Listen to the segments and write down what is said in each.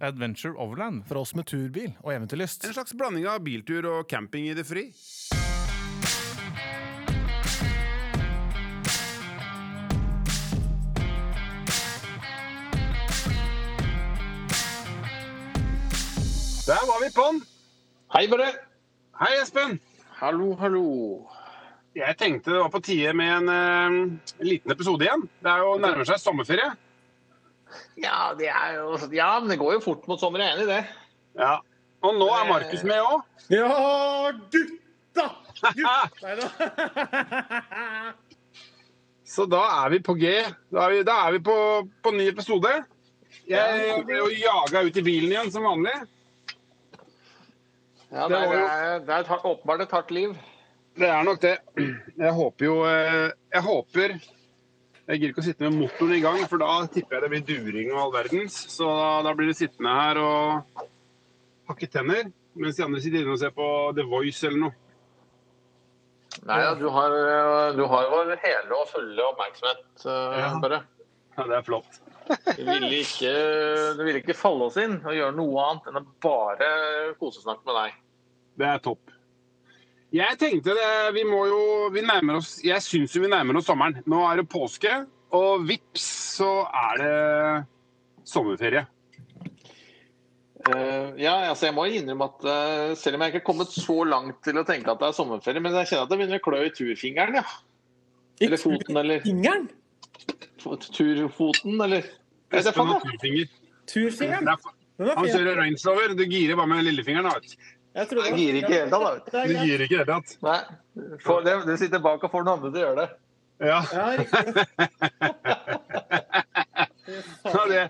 Adventure Overland. For oss med turbil og eventyrlyst. En slags blanding av biltur og camping i det fri. Der var vi på'n. Hei, bare. Hei, Espen. Hallo, hallo. Jeg tenkte det var på tide med en eh, liten episode igjen. Det er jo nærmer seg sommerferie. Ja, det er jo Ja, men det går jo fort mot sommer. Jeg er enig i det. Ja. Og nå er Markus med òg. Ja, gutta! Gutta! Så da er vi på G. Da er vi, da er vi på, på ny episode. Jeg ble jo jaga ut i bilen igjen som vanlig. Ja, Det det, er, det er åpenbart et hardt liv. Det er nok det. Jeg håper jo eh, Jeg håper Jeg gidder ikke å sitte med motoren i gang, for da tipper jeg det blir during og all verdens. Så da, blir det sittende her og hakke tenner, mens de andre sitter inne og ser på The Voice eller noe. Nei, ja, du har, du har vår hele og fulle oppmerksomhet, eh, Ja. bare. Ja, det er flott. Du ville ikke, ville ikke falle oss inn og gjøre noe annet enn å bare kosesnakke med deg. Det er topp. Jeg tenkte det, vi må jo vi nærmer oss, Jeg syns jo vi nærmer oss sommeren. Nå er det påske, og vips så er det sommerferie. Uh, ja, altså jeg må innrømme at uh, selv om jeg ikke har kommet så langt til å tenke at det er sommerferie, men jeg kjenner at det begynner å klø i turfingeren, ja. Eller foten, eller Fingeren? turfoten, eller Vet jeg Espen faen, turfinger. Turfingeren? Det er- er Han kjører Range Rover. Du girer bare med lillefingeren. vet du. Jeg det. Jeg girer ikke i hele tatt, du. Det gir girer ikke i det hele tatt. Nei, får det, det sitter bak og får noen andre til å gjøre det. Ja. Ja, riktig. Det,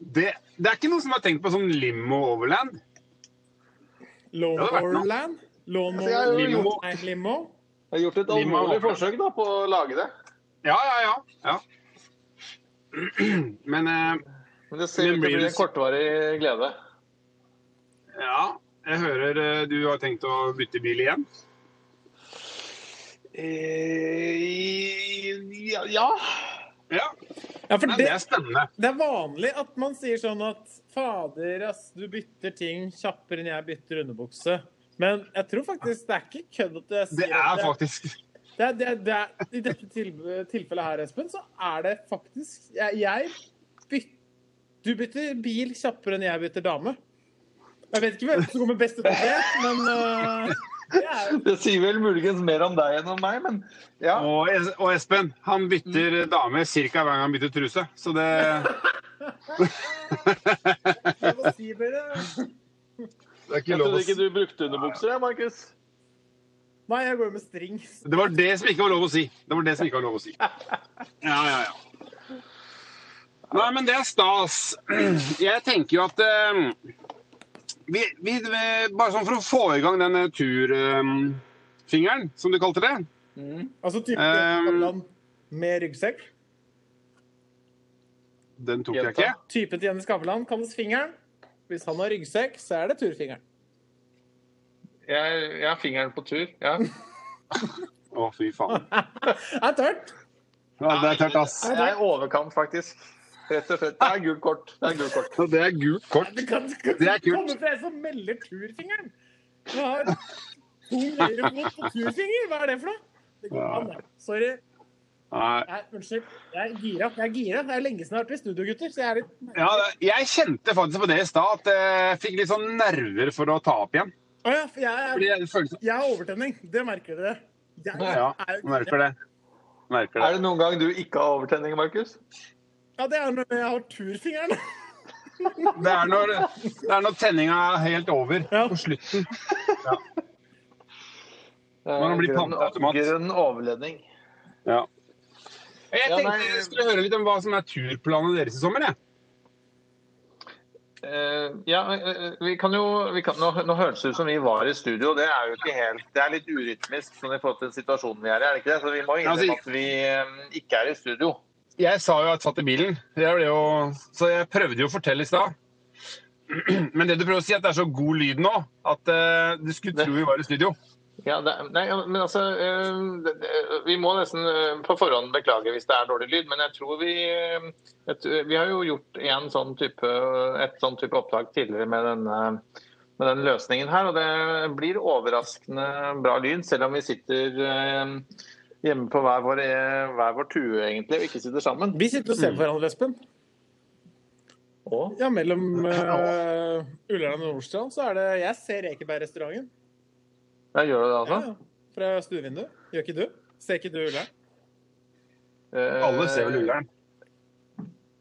det, det er ikke noen som har tenkt på sånn limo overland? Lawn Det hadde vært noe. Overland? Lawn Altså, jeg har jo Limo. gjort, Nei, limo? jeg har gjort et Limo alvorlig forsøk da, på å lage det. Ja, ja, ja. ja. Men eh, Men det ser ut til å blir bli en kortvarig glede. ja, jeg hører eh, du har tenkt å bytte bil igjen. Eh, ja, ja. Ja, Ja, for det, det er spennende. det er vanlig at man sier sånn at Fader, ass, du bytter ting kjappere enn jeg bytter underbukse. Men jeg tror faktisk det er ikke kødd at jeg Det sier det. er faktisk det er, det er, det er, I dette tilfellet her, Espen, så er det faktisk Jeg, jeg byt, Du bytter bil kjappere enn jeg bytter dame. Jeg vet ikke hvem som kommer best ut av det, men uh, det er, Det sier vel muligens mer om deg enn om meg, men ja. Og, Es- og Espen, han bytter dame ca. hver gang han bytter truse. Så det jeg må si dere Det er ikke Jeg lov å trodde ikke du brukte underbukser, jeg, Markus. Nei, jeg går med strings. Det var det som ikke var lov å si. Det var det som ikke var lov å si. Ja, ja, ja. Nei, men det er stas. Jeg tenker jo at eh, vi, vi, Bare sånn for å få i gang den turfingeren, turfingeren, som du kalte det. Altså type Um, med ryggsekk. Den tok jeg ikke. Typen til Jenny Skavlan kalles fingeren. Hvis han har ryggsekk, så er det turfingeren. Jeg, jeg har fingeren på tur. Ja. Å, fy faen. Det er tørt. Ja, det er tørt, ass. Det er i overkant, faktisk. Rett og slett. Det er gult kort. Det er gult kort. Og det er gult kort. Det kan kan, Det er kult. komme fra en som melder turfingeren. Du har tung høyrefot på turfinger. Hva er det for noe? Det går an, det. Sorry. Nei. Nei, unnskyld. Jeg er gira. Jeg er gira. Det er lenge siden jeg har vært i studio, gutter. Så jeg er litt Ja, jeg kjente faktisk på det i stad, at jeg fikk litt sånn nerver for å ta opp igjen. Å ja, for jeg, er, jeg jeg har overtenning. Det merker dere. Jeg Ja, jeg merker det. Merker Er det. det noen gang du ikke har overtenning, Markus? Ja, det er når jeg har turfingeren. Det er når, det er når tenninga er helt over Ja. på slutten. Ja. Når han blir grønn- panteautomat. Grønn overledning. Ja. Jeg Ja, tenkte nei- jeg skulle høre litt om hva som er turplanene deres i sommer. Jeg. Uh, ja, eh, vi kan jo vi kan, nå, nå høres det ut som vi var i studio. Det er jo ikke helt Det er litt urytmisk sånn i forhold til situasjonen vi er i, er det ikke det? Så vi må Altså, innrømme at vi um, ikke er i studio. Jeg sa jo at jeg satt i bilen, jeg jo, så jeg prøvde jo å fortelle i stad. Men det du prøver å si, er at det er så god lyd nå at uh, du skulle tro vi var i studio. Ja, det, nei, men altså eh, Vi må nesten eh, på forhånd beklage hvis det er dårlig lyd, men jeg tror vi et, Vi har jo gjort en sånn type, et sånn type opptak tidligere med denne med den løsningen her, og det blir overraskende bra lyd, selv om vi sitter hjemme på hver vår, eh, hver vår tue egentlig, og ikke sitter sammen. Vi sitter og ser på hverandre, Espen. Og, Ja, mellom uh, Ullern og Nordstrand så er det Jeg ser Ekeberg-restauranten. ja, gjør det det, Ja, altså? ja. Fra stuevinduet. Gjør ikke du? Ser ikke du Ullern? Uh, Alle ser vel Ullern.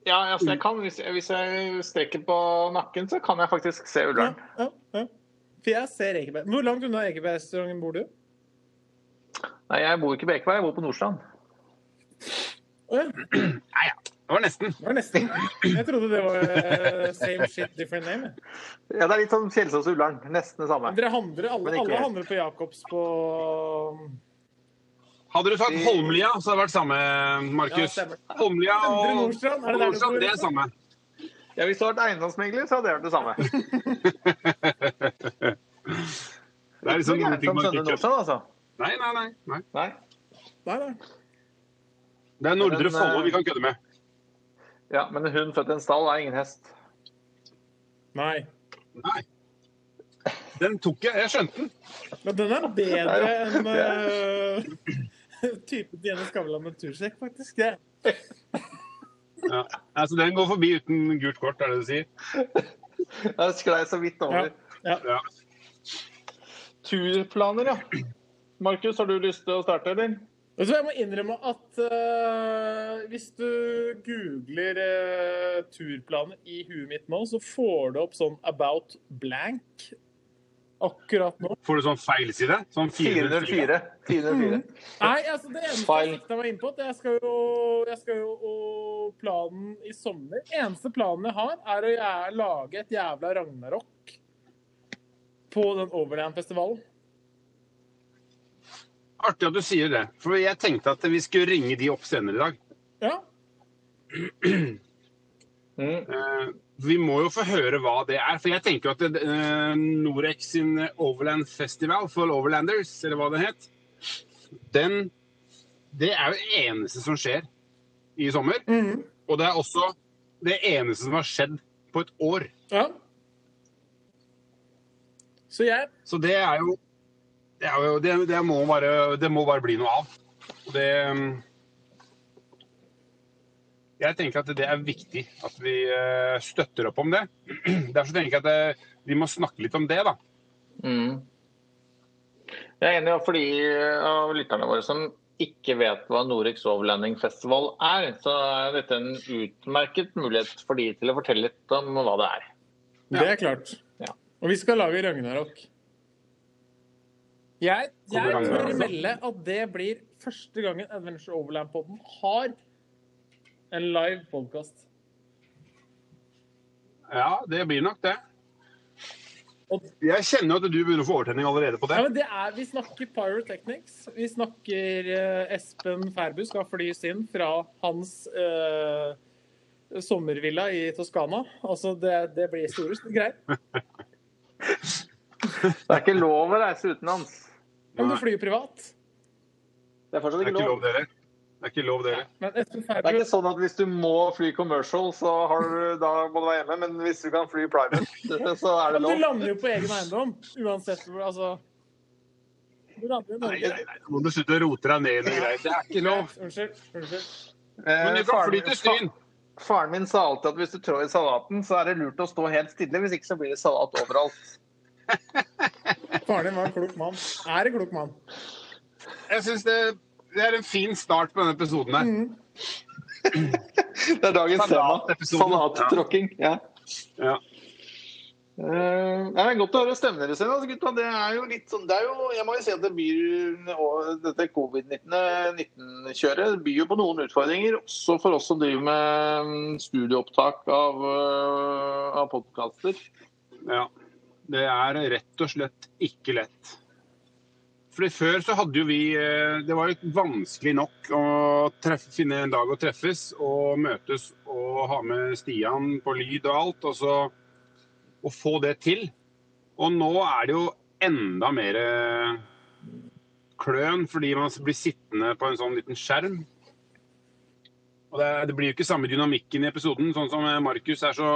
Ja, altså jeg kan, hvis, jeg, hvis jeg strekker på nakken, så kan jeg faktisk se Ja, Ullern. ja, ja. For jeg ser Ekeberg. Hvor langt unna Ekeberg-restauranten bor du? Nei, jeg bor ikke på Ekeberg, jeg bor på Nordstrand. Å ja. Nei, ja. Det var nesten. Det var nesten. Jeg trodde det var eh, same shit, different name. Ja, det er litt som Kjelsås og Ullern. Nesten det samme. Men dere handler, alle, ikke alle handler på Jacobs på Hadde du sagt Holmlia, så hadde det vært samme, Markus. Ja, Holmlia og Nordstrand, er det der Nordstrand, det er samme. Ja, Hvis du hadde vært eiendomsmegler, så hadde det vært det samme. Det er liksom noen ting man ikke altså. Nei, nei, nei. nei. Nei. Nei, nei. Det er Nordre Follo eh, vi kan kødde med. Ja, men en hund født i en stall er ingen hest. nei. Nei. Den tok jeg. Jeg skjønte den. Men den er bedre enn uh, typen til Jenny Skavlan med tursekk, faktisk. Ja. Ja. Altså, den går forbi uten gult kort, er det du sier? Jeg sklei så vidt Ja. over. ja. Ja. Turplaner, ja. Markus, har du lyst til å starte, eller? Jeg må innrømme at uh, hvis du googler uh, turplaner i huet mitt nå, så får du opp sånn about blank akkurat nå. Får du sånn feilside? Sånn 404? 404. Mm. Nei, altså det eneste Feil. jeg sikta meg inn på, at jeg skal jo, jeg skal jo planen i sommer Eneste planen jeg har, er å lage et jævla ragnarok på den Overland-festivalen. Artig at du sier det. For jeg tenkte at vi skulle ringe de opp senere i dag. Ja. Mm. Vi må jo få høre hva det er. For jeg tenker at det, eh, Norex sin Overland Festival for Overlanders, eller hva det het, den Det er jo det eneste som skjer i sommer. Mm. Og det er også det eneste som har skjedd på et år. ja. Så jeg Så det er jo Det, er jo, det, det, må, bare, det må bare bli noe av. Det Jeg tenker at det er viktig at vi eh, støtter opp om det. Derfor tenker jeg at vi må snakke litt om det, da. Mm. Jeg er enig, for de av lytterne våre som ikke vet hva Norex Overlanding Festival er, så er dette en utmerket mulighet for de til å fortelle litt om hva det er. Det er klart. Ja. Og vi skal lage Ragnarok. Jeg, jeg tør melde at det blir første gangen Adventure Overland-podden har en live podkast. Ja, det blir nok det. Jeg kjenner jo at du begynner å få overtenning allerede på det. Ja, men det er, vi snakker Pyrotechnics. Vi snakker eh, Espen Færbu skal flys inn fra hans eh, sommervilla i Toskana. Altså, det, det blir store greier. Det er ikke lov å reise utenlands. Men du flyr privat. Det er fortsatt det er ikke ikke lov. lov, dere. Det er ikke lov, dere. Men Espen Det er ikke sånn at hvis du må fly commercial, så har du, da må du være hjemme. Men hvis du kan fly private, så er det Men du lov. lander jo på egen eiendom, uansett hvor Altså Du lander i Nei, Norge. nei, nei, nå må du slutte å rote deg ned i noe greier. Det er ikke lov. Unnskyld. Unnskyld. Men du Eh, kan fly til Stryn. Faren min sa alltid at hvis du trår i salaten, så er det lurt å stå helt stille. Hvis ikke så blir det salat overalt. Faren din var en klok mann. Er en klok mann. Jeg syns det, det er en fin start på denne episoden her. Det er dagens tema. Salattråkking. Ja. Ja. Uh, det er godt å høre stemmen deres igjen. Altså, gutta. Det er jo litt sånn det er jo, Jeg må jo si at det byr og dette covid-19-kjøret byr jo på noen utfordringer, også for oss som driver med mm, studieopptak av, uh, av podkaster. Ja. Det er rett og slett ikke lett. Fordi Før så hadde jo vi eh, Det var jo vanskelig nok å treffe, finne en dag å treffes og møtes og ha med Stian på lyd og alt. Og så å få det til. Og nå er det jo enda mer kløn fordi man blir sittende på en sånn liten skjerm. Og det, det blir jo ikke samme dynamikken i episoden, sånn som Markus er så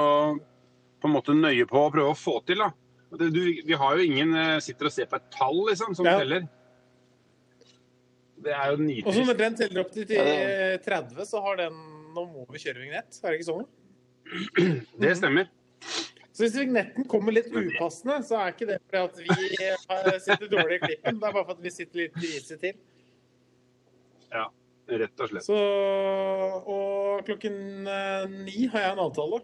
på en måte nøye på å prøve å få til. da. Du, vi har jo ingen eh, sitter og ser på et tall, liksom, som Ja. teller. Det er jo Og så når den teller opp til 30, så har den Nå må vi kjøre vignett, er det ikke sånn? Det stemmer. Så hvis vignetten kommer litt upassende, så er ikke det fordi at vi eh, sitter dårlig i klippen. Det er bare for at vi sitter litt grisete til. Ja, rett og slett. Så, og klokken eh, ni har jeg en avtale.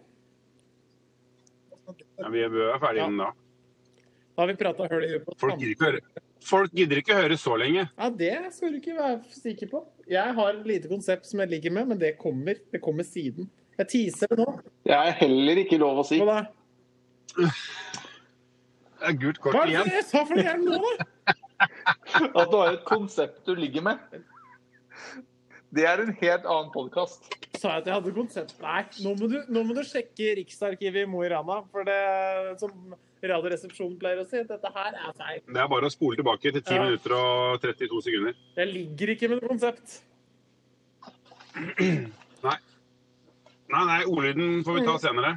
Ja, vi bør være ferdige ja. da. Da har vi prata høl i huet på Folk gidder, ikke høre, folk gidder ikke høre så lenge. Ja, det skal du ikke være sikker på. Jeg har et lite konsept som jeg ligger med, men det kommer. Det kommer siden. Jeg teaser det nå. Det er heller ikke lov å si. Hva da? Det er gult Hva kort er det igjen. jeg sa for noe nå, da? At du har et konsept du ligger med. Det er en helt annen podkast. Sa jeg at jeg hadde konsept? Nei, nå må du, nå må du sjekke Riksarkivet i Mo i Rana. For det som Radioresepsjonen pleier å si, dette her er feil. Det er bare å spole tilbake til 10 Ja. minutter og 32 sekunder. Jeg ligger ikke med noe konsept. Nei. Nei, nei, ordlyden får vi ta senere.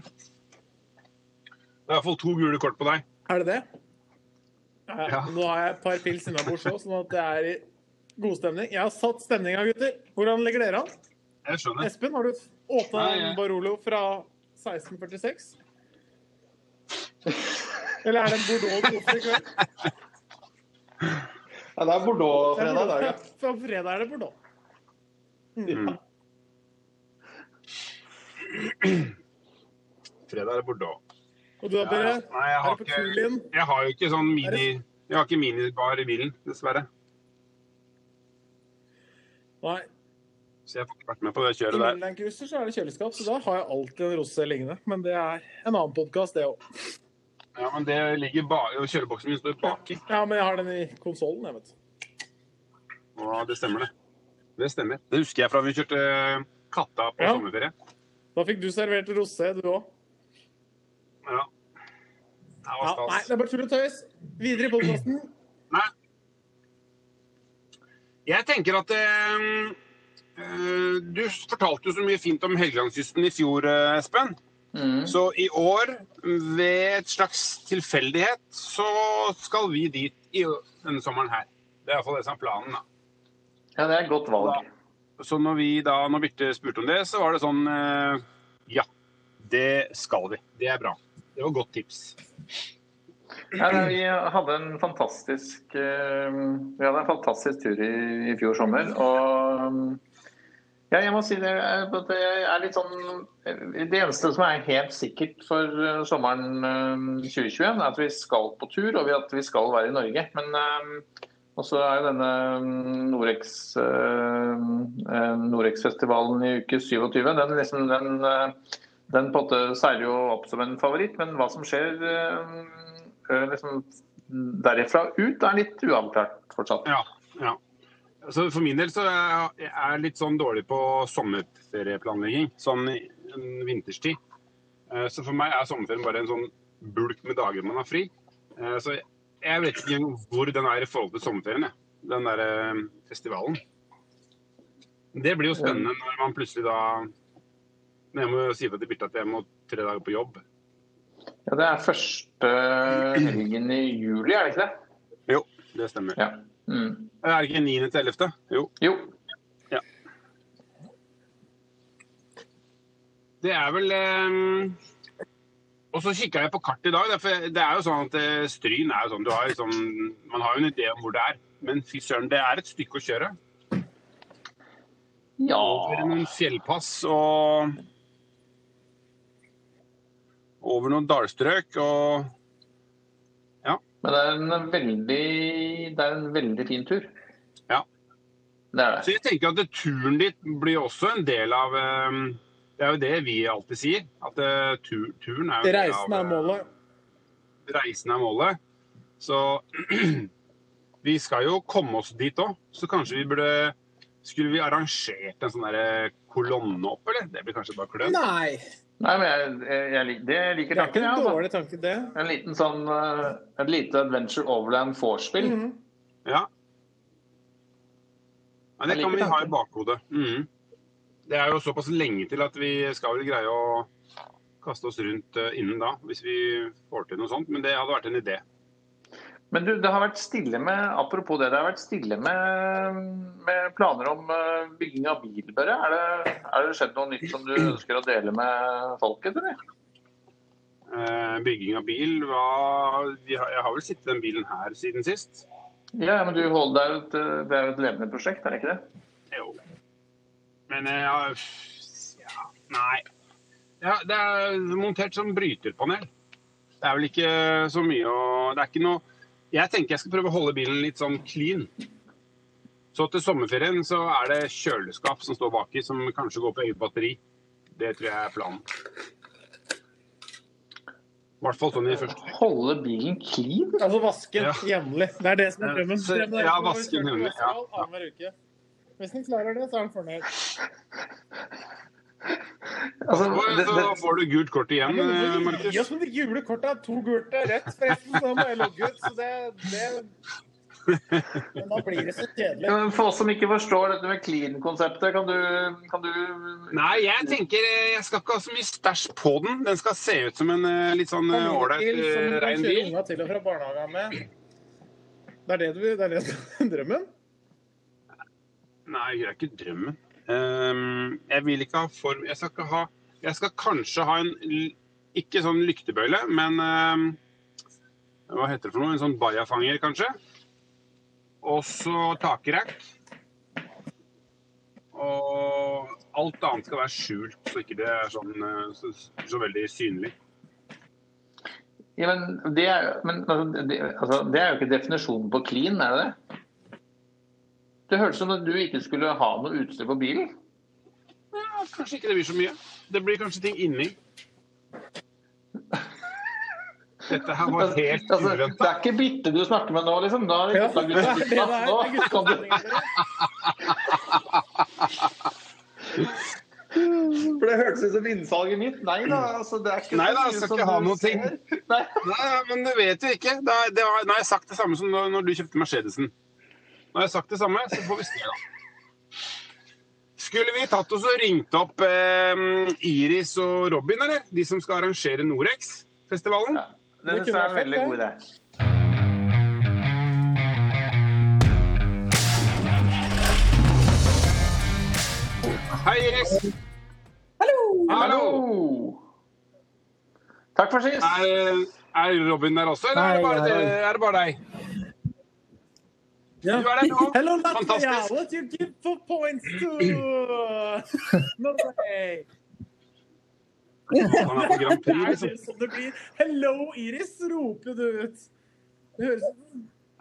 Det er iallfall to gule kort på deg. Er det det? Ja. Nå har jeg et par pils innabords òg, sånn at det er i god stemning. Jeg har satt stemninga, gutter. Hvordan legger dere an? Jeg skjønner. Espen, har du åpna Nei, en Barolo fra 1646? Eller er det en Bordeaux i kveld? Ja, det er Bordeaux-fredag i dag, ja. Fra fredag er det Bordeaux. Mm. Fredag er det Bordeaux. Og du da, Ja, Børre? ja. Nei, jeg har ikke, jeg har jo ikke sånn mini Jeg har ikke minibar i bilen, dessverre. Nei. Så jeg får ikke vært med på det I kjøret der. Midland Cruiser så er det kjøleskap, så da har jeg alltid en rosé liggende. Men det er en annen podkast, det òg. Ja, men det ligger bare Kjøleboksen min står baki. Ja, men jeg har den i konsollen, jeg, vet du. Ja, det stemmer, det. Det stemmer. Det husker jeg fra vi kjørte Katta på Ja. sommerferie. Da fikk du servert rosé, du òg. Ja. Det var Ja, stas. nei, det er bare tull og tøys. Videre i podkasten. Jeg tenker at eh, eh, Du fortalte jo så mye fint om Helgelandskysten i fjor, eh, Espen. Mm. Så i år, ved et slags tilfeldighet, så skal vi dit i denne sommeren her. Det er iallfall det som er planen. da. Ja, det er et godt valg. Så når vi da, når Birte spurte om det, så var det sånn eh, Ja, det skal vi. Det er bra. Det var et godt tips. Ja, vi hadde en fantastisk eh, Vi hadde en fantastisk tur i, i fjor sommer. Og ja, jeg må si det, det er litt sånn Det eneste som er helt sikkert for eh, sommeren eh, 2021, er at vi skal på tur, og at vi skal være i Norge. Men eh, også er jo denne eh, eh, Norex-festivalen i uke 27. Den, liksom, den, eh, den på en måte seiler jo opp som en favoritt, men hva som skjer eh, eh, liksom, derifra ut, er litt uavklart fortsatt. Ja. ja. Så for min del så er jeg litt sånn dårlig på sommerferieplanlegging. Sånn vinterstid. Eh, Så for meg er sommerferien bare en sånn bulk med dager man har fri. Eh, Så jeg vet ikke hvor den er i forhold til sommerferien. Den der festivalen. Det blir jo spennende når man plutselig da jeg må si fra til Birte at jeg må tre dager på jobb. Ja, det er første helgen i juli, er det ikke det? Jo, det stemmer. Ja. Mm. Er det ikke 9. til 11.? Jo. Jo. Det er vel um Og så kikka jeg på kartet i dag. For det er jo sånn at eh, Stryn er jo sånn du har liksom, Man har jo en idé om hvor det er. Men fy søren, det er et stykke å kjøre. Ja. Over noen fjellpass og Over noen dalstrøk og ja. Men det er en veldig, det er en veldig fin tur. Ja. Det er Så jeg tenker at turen ditt blir også en del av eh, Det er jo det vi alltid sier. At eh, tur, turen er jo Reisen er eh, målet. reisen er målet. Så vi skal jo komme oss dit òg. Så kanskje vi burde Skulle vi arrangert en sånn der kolonne opp, eller? Det blir kanskje bare kløn? Nei, men jeg, jeg, jeg, det det liker det er ikke tanken, en jeg. altså. dårlig tanke, det. En liten sånn, eh, et lite Adventure Overland vorspiel. Mhm. Ja. Men det Jeg kan vi vi ha i bakhodet. bakhodet. -hmm. Det er jo såpass lenge til at vi skal vel greie å kaste oss rundt eh, innen da, hvis vi får til noe sånt. Men det hadde vært en idé. Men du, det har vært stille med apropos det, det har vært stille med, med planer om eh, bygging av bil, Er det, er det skjedd noe nytt som du ønsker å dele med folket, eller? Eh, bygging av bil var Jeg har vel sittet i den bilen her siden sist. Ja, men du holder, det, er jo et, det er et levende prosjekt, er det ikke det? Jo. Men eh, ja, ja Nei. Ja, det er montert som bryterpanel. Det er vel ikke så mye å Det er ikke noe Jeg tenker jeg skal prøve å holde bilen litt sånn clean. Så til sommerferien så er det kjøleskap som står baki, som kanskje går på eget batteri. Det tror jeg er planen. I hvert fall sånn i første Holde bilen clean? Altså vaske den Ja. jevnlig. Det er det som er Ja, drømmen. ja, å vaske den kjørt jevnlig, ja. Hvis den klarer det, så er den fornøyd. Altså, det, det, Så får du gult kort igjen, Markus. Ja, oss det gule kortet er To gule rett, forresten. Så da må jeg logge ut. Så det, det Men da blir det så kjedelig. For oss som ikke forstår dette med clean-konseptet, kan du, kan du Nei, jeg tenker eh, jeg skal ikke ha så mye stæsj på den. Den skal se ut som en eh, litt sånn eh, ålreit, rein bil. til og fra barnehagen med. Det er det, du, det, er det som er drømmen? Nei, det er ikke drømmen. Ehm, jeg vil ikke ha form Jeg skal ha Jeg skal kanskje ha en Ikke sånn lyktebøyle, men ehm, Hva heter det for noe? En sånn bajafanger, kanskje. Og så takrekk. Og alt annet skal være skjult, så ikke det er sånn eh, så, så veldig synlig. ja, men det, er, men, altså, det, altså, det er jo ikke definisjonen på clean, er det det? Det hørtes som at du ikke skulle ha noe utstyr på bilen. Ja, kanskje ikke det blir så mye. Det blir kanskje ting inni. Dette her var helt Altså, det er ikke Bitte du snakker med nå, liksom. Da du det er gutta det det er. Nå kan du For det hørtes ut som innsalget mitt. Nei da, altså, det er ikke Nei da, så jeg skal ikke ha noen noe ting. Nei. Nei, men det vet du ikke. Da, det var, nå har jeg sagt det samme som når, når du kjøpte Mercedesen. Nå har jeg sagt det samme, så får vi se, da. Skulle vi tatt oss og ringt opp eh, Iris og Robin, eller? De som skal arrangere Norex-festivalen? Ja, det synes jeg er en veldig god idé. Hei, Iris. Hallo. Hallo! Takk for sist. Er, er Robin der også, eller er det bare, nei, nei. er det bare deg? Ja. Du er der nå. Hello, Latvia! Fantastisk. What you give for points to Norway? Han er på Grand Prix, liksom. det det blir. Hello, Iris, roper du ut. Det høres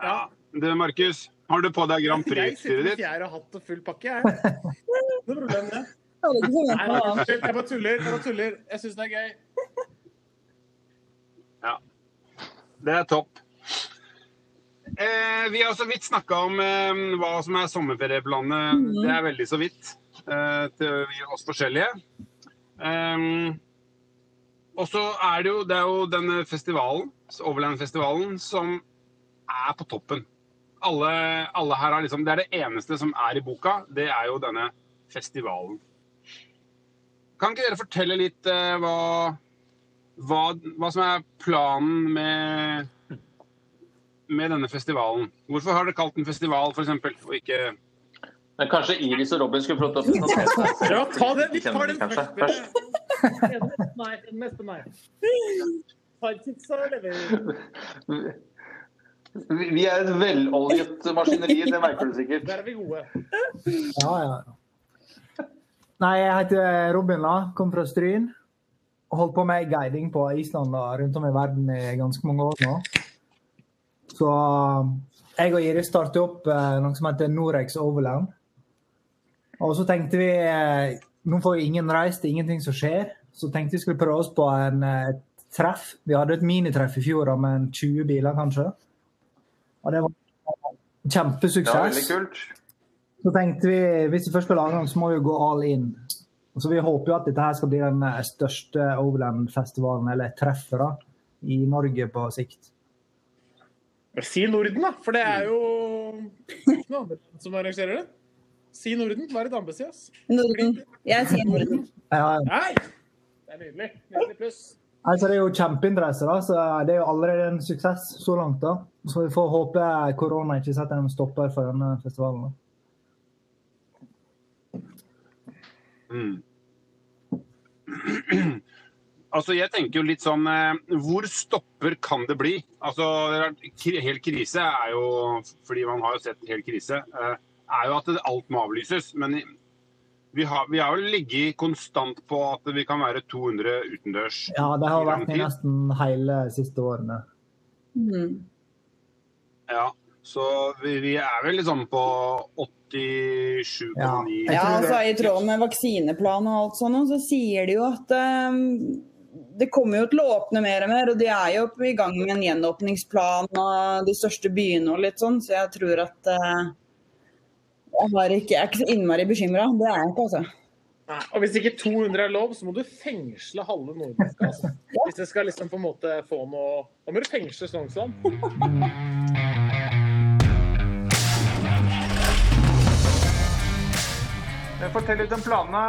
Ja. Du, Markus, har du på deg Grand sitter ditt? Jeg med ditt? fjær og hatt og full pakke, jeg. Det er noe problem, det. Det ikke sånn Nei, unnskyld, jeg bare tuller. Jeg bare tuller. Jeg syns det er gøy. Ja. Det er topp. Eh, vi har så vidt snakka om eh, hva som er sommerferieplanene. Det er veldig så vidt eh, til oss forskjellige. Um, og så er det jo, det er jo denne festivalen, Overland-festivalen, som er på toppen. Alle, alle her har liksom Det er det eneste som er i boka. Det er jo denne festivalen. Kan ikke dere fortelle litt eh, hva hva, hva som er planen med, med denne festivalen. Hvorfor har dere kalt den festival, f.eks., og ikke Men kanskje Iris og Robin skulle til å presentere seg. Ja, ta det. Vi tar den først. først. Nei, den neste meg. Vi er et veloljet maskineri, det merker du sikkert. Der er vi gode. Ja, ja. Nei, jeg heter Robin, da. Kom fra Stryn. Holdt på med guiding på Island og rundt om i verden i ganske mange år nå. Så jeg og Iris startet opp eh, noe som heter Norex Overland. Og så tenkte vi eh, Nå får jo ingen reist, det er ingenting som skjer. Så tenkte vi skulle prøve oss på en, eh, et treff. Vi hadde et minitreff i fjor med en 20 biler, kanskje. Og det var Det kjempesuksess. var veldig kult. Så tenkte vi hvis vi først skal lage noe, så må vi gå all in. Og så Vi håper jo at dette her skal bli den eh, største Overland-festivalen, eller treffet, da, i Norge på sikt. Si Norden, da, for det er jo noen andre som arrangerer det. Si Norden. Vær et ambesi, ass. Norden. Jeg sier Norden. Ja, Nei! Det er nydelig. Nydelig pluss. altså det er jo kjempeinteresse, da, så det er jo allerede en suksess så langt. da. Så vi får håpe korona ikke setter en stopper for denne festivalen. da. Mm. Altså, jeg tenker jo litt sånn eh, Hvor stopper kan det bli? Altså, Hel krise er jo Fordi man har jo sett hel krise. eh, Er jo at alt må avlyses. Men vi har, vi har jo ligget konstant på at vi kan være 200 utendørs. Ja, det har vært i nesten hele siste årene. Mm. Ja, så vi, vi er vel liksom på 87,9 Ja. Ja, altså I tråd med vaksineplan og alt sånt, så sier de jo at eh, det kommer jo til å åpne mer og mer. Og de er jo i gang med en gjenåpningsplan og de største byene og litt sånn, så jeg tror at eh, jeg, har ikke, jeg er ikke så innmari bekymra. Det er jeg ikke, altså. Nei, Og hvis ikke 200 er lov, så må du fengsle halve nordiske. Altså. Hvis det skal liksom på en måte få noe Da må du fengsle Sognsvann. Fortell litt om planene,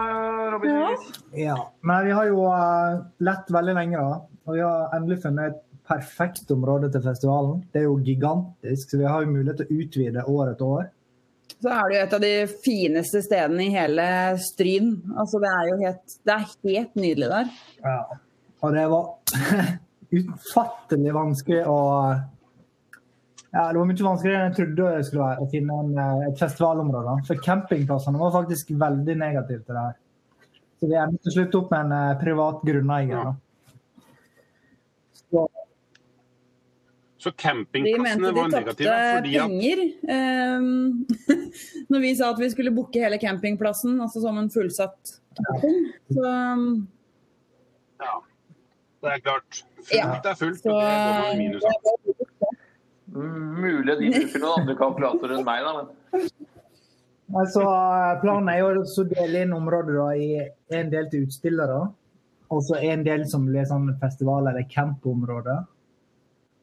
Robin. Ja. Ja. Men vi har jo uh, lett veldig lenge, da. Og vi har endelig funnet et perfekt område til festivalen. Det er jo gigantisk, så vi har jo mulighet til å utvide år etter år. Så er det jo et av de fineste stedene i hele Stryn. Altså, det er jo helt, det er helt nydelig der. Ja. Og det var utfattelig vanskelig å ja, Det var mye vanskeligere enn jeg trodde det skulle være å finne en, eh, et festivalområde. For campingplassene var faktisk veldig negative til det her. Så vi endte til slutt opp med en uh, privat grunneier. Så, Så De campingplassene mente de var tapte negative fordi at penger um, når vi sa at vi skulle booke hele campingplassen, altså som en fullsatt camping. Så, um, Ja, det er klart. Fullt Ja. er fullt, så og det går man minus av. Mulig de bruker noen andre kalkulatorer enn meg, da. Men altså, eh, planen er jo å dele inn området da, i en del til utstillere, og så en del som blir sånn festival- eller campområde.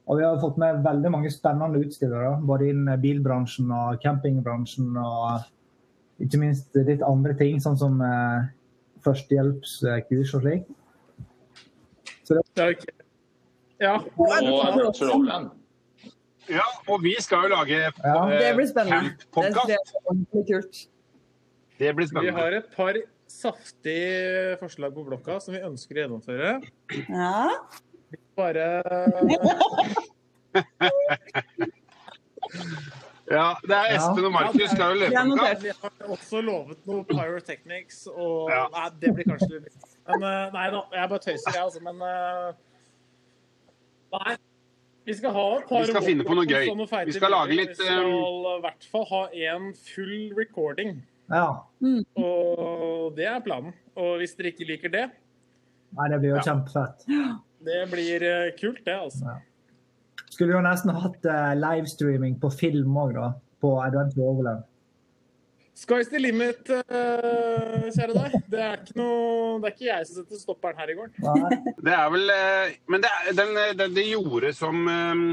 Og vi har fått med veldig mange spennende utstillere, både innen bilbransjen og campingbransjen. Og ikke minst litt andre ting, sånn som eh, førstehjelpskurs og slik. Så det, ikke Ja. og Trollland. Ja, og vi skal jo lage Ja. eh, det blir spennende. Det, camp-podcast. det er kult. Det blir Vi har et par saftige forslag på blokka som vi ønsker å gjennomføre. Ja. Bare Ja, det er Espen og Markus skal jo Det løpe notert. Vi har også lovet noe pyrotechnics, og Ja. Nei, det blir kanskje litt Men eh, nei da, jeg bare tøyser, jeg, altså. Men eh, Nei. Vi skal ha et par Vi skal finne på noe gøy. Vi skal lage litt, Vi skal i hvert fall ha en full recording. ja. Og det er planen. Og hvis dere ikke liker det, Nei, det blir jo Ja. kjempefett. det blir eh, kult, det, altså. Skulle jo nesten hatt eh, livestreaming på film òg, da. På Adventure Overland. Sky's the limit, uh, kjære deg. Det er ikke noe Det er ikke jeg som setter stopperen her i gården. Det er vel uh, Men det, er- den, den, det jordet som um,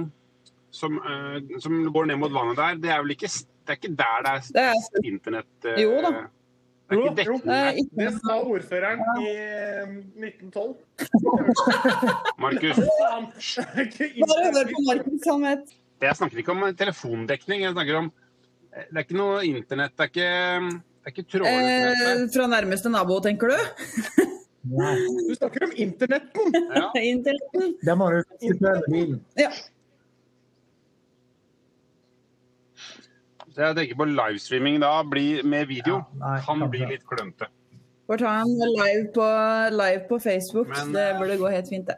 som, uh, som går ned mot vannet der, det er vel ikke Det er ikke der det er Det er internett eh, Jo da. Det er ikke. Det er sa ordføreren i eh, 1912. Markus. Bare hør på. Markus, han vet. jeg snakker ikke om telefondekning. Jeg snakker om eh, Det er ikke noe internett. Det er ikke, det er ikke trådløst Eh, fra nærmeste nabo, tenker du? Du snakker om internetten! Ja. Internetten. Det må du sitte med bilen. Ja. Så jeg tenker på livestreaming da, bli, med video, Ja, nei, kan bli litt klønete. Får ta en live på, live på Facebook. Men, det eh, burde gå helt fint, det.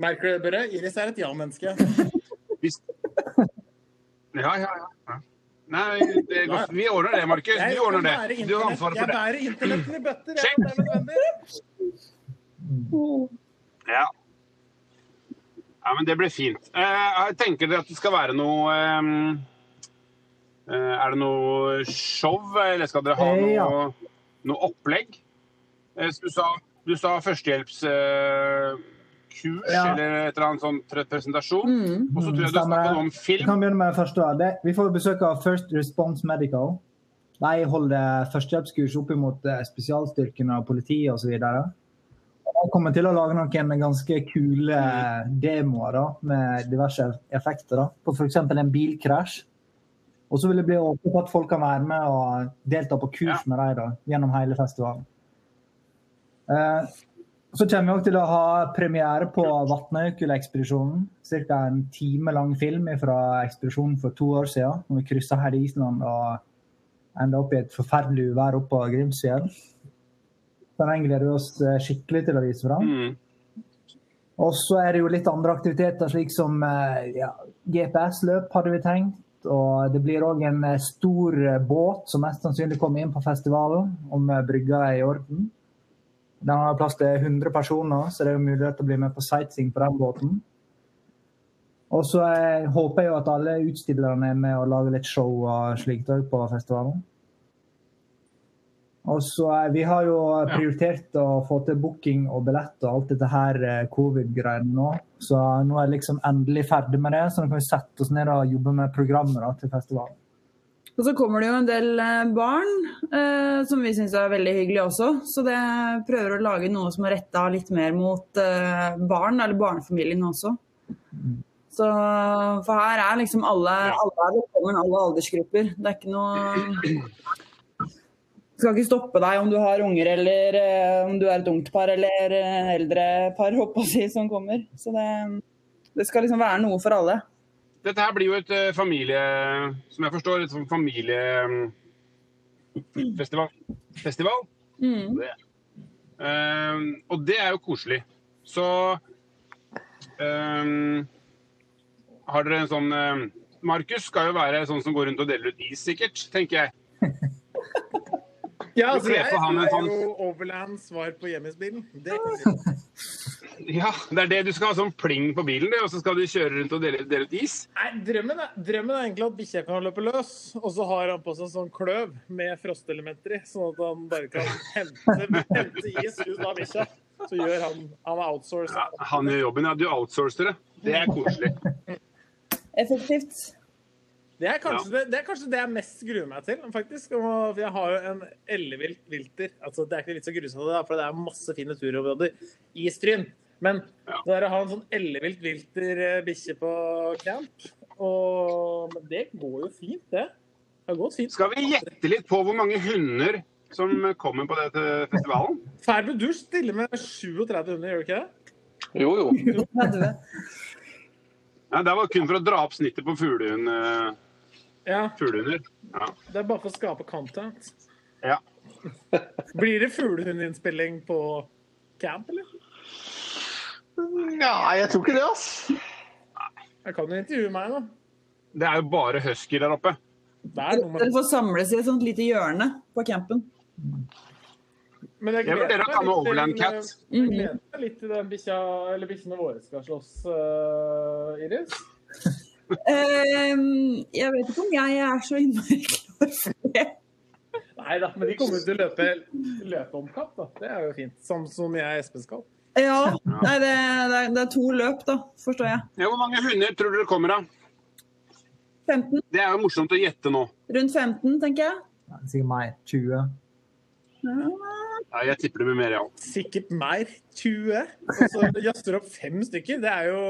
Merker du det, Børre? Iris er et ja-menneske. Hvis... Ja, ja, ja. Nei, det går... vi ordner det, Markus. Jeg Du ordner det. Du har ansvaret for det. bærer internetten i bøtter, jeg, om det er nødvendig. Ja. ja, men det blir fint. Jeg tenker dere at det skal være noe eh, eh, Er det noe show, eller skal dere ha Eh, noe, noe opplegg? Eh, du sa, du sa førstehjelps... Eh, kurs Ja. eller et eller annet sånn pre- presentasjon. Mm. Og så tror jeg du snakker snakket om Vi kan begynne med det første. Det, vi får besøk av First Response Medical. De holder førstehjelpskurs opp mot spesialstyrkene og politiet osv. De kommer til å lage noen ganske kule demoer da, med diverse effekter. da, På f.eks. en bilkrasj. Og så vil det bli åpent at folk kan være med og delta på kurs med dem gjennom hele festivalen. Eh, så kommer vi til å ha premiere på Vatnajökull-ekspedisjonen. Ca. en time lang film fra ekspedisjonen for to år siden. Når vi kryssa her i Island og enda opp i et forferdelig uvær oppe på Grimsfjell. Den gleder vi oss eh, skikkelig til å vise fram. Mm. Og så er det jo litt andre aktiviteter, slik som eh, ja, GPS-løp hadde vi tenkt. Og det blir òg en eh, stor båt som mest sannsynlig kommer inn på festivalen, om brygga er i orden. Den har plass til 100 personer, så det er mulighet til å bli med på sightseeing på den båten. Og så håper jeg jo at alle utstillerne er med og lager litt show og slikt på festivalen. Og så Vi har jo prioritert å få til booking og billett og alt dette her eh, covid-greiene nå. Så nå er jeg liksom endelig ferdig med det, så nå kan vi sette oss ned og jobbe med programmet da, til festivalen. Og så kommer det jo en del eh, barn, eh, som vi syns er veldig hyggelig også. Så det prøver å lage noe som er retta litt mer mot eh, barn, eller barnefamilien også. Så For her er liksom alle, alle er alle aldersgrupper. Det er ikke noe skal ikke stoppe deg om du har unger eller eh, om du er et ungt par eller eh, eldre par håper jeg som kommer. Så det, det skal liksom være noe for alle. Dette her blir jo et eh, familie... Som jeg forstår, et sånn familiefestival. Festival. Mm. Eh, og det er jo koselig. Så um, Har dere en sånn um, Markus skal jo være sånn som går rundt og deler ut is, sikkert, tenker jeg. Ja, altså, jeg, jeg er sånn- jo Overland svar på hjemmesbilen. Det kan. Ja, det er det. Du skal ha sånn pling på bilen, og så skal du kjøre rundt og dele, dele ut is. Nei, drømmen er, drømmen er egentlig at bikkja kan løpe løs, og så har han på seg en sånn kløv med frostelementer i, sånn at han bare kan hente, hente is ut av bikkja. Så gjør han Han er outsourced. Ja, han gjør jobben, ja. Du outsourcer det. Det er koselig. Effektivt. Det er, kanskje, det, det er kanskje det jeg mest gruer meg til, faktisk. Og jeg har jo en ellevilt vilter. Altså, det er ikke litt så grusomt, for det er masse fine turområder i Stryn. Men Ja. det er å ha en sånn ellevilt vilter eh, bikkje på camp og, Men det går jo fint, det. Det gått fint. Skal vi gjette litt på hvor mange hunder som kommer på dette festivalen? Færbu, du stiller med 37 hunder, gjør du ikke det? Jo, jo. 30. Ja, det var kun for å dra opp snittet på fuglehund, eh, Ja. fuglehunder. Ja. Det er bare for å skape content. ja. Blir det fuglehundinnspilling på camp, eller? Ja, jeg tror ikke det, ass. Jeg kan jo intervjue meg, da. Det er jo bare husky der oppe. Er med Dere får samles i et sånt lite hjørne på campen. Men jeg Jeg gleder å meg litt til-. Jeg gleder meg litt til den bikkja, eller bikkjene våre skal slåss, uh, Iris. um, jeg vet ikke om jeg er så innmari klar for det. Nei da, men de kommer jo til å løpe, løpe om kapp, da. Det er jo fint. Samme som jeg og Espen skal. Ja, nei, det, det, er, det er to løp, da, forstår jeg. Ja, hvor mange hunder tror dere kommer av? 15, Det er jo morsomt å gjette nå. rundt 15, tenker jeg. Ja, Sikkert meg. 20. Ja, jeg tipper det blir mer, ja. Sikkert mer. 20. Og så jazzer opp fem stykker. Det er jo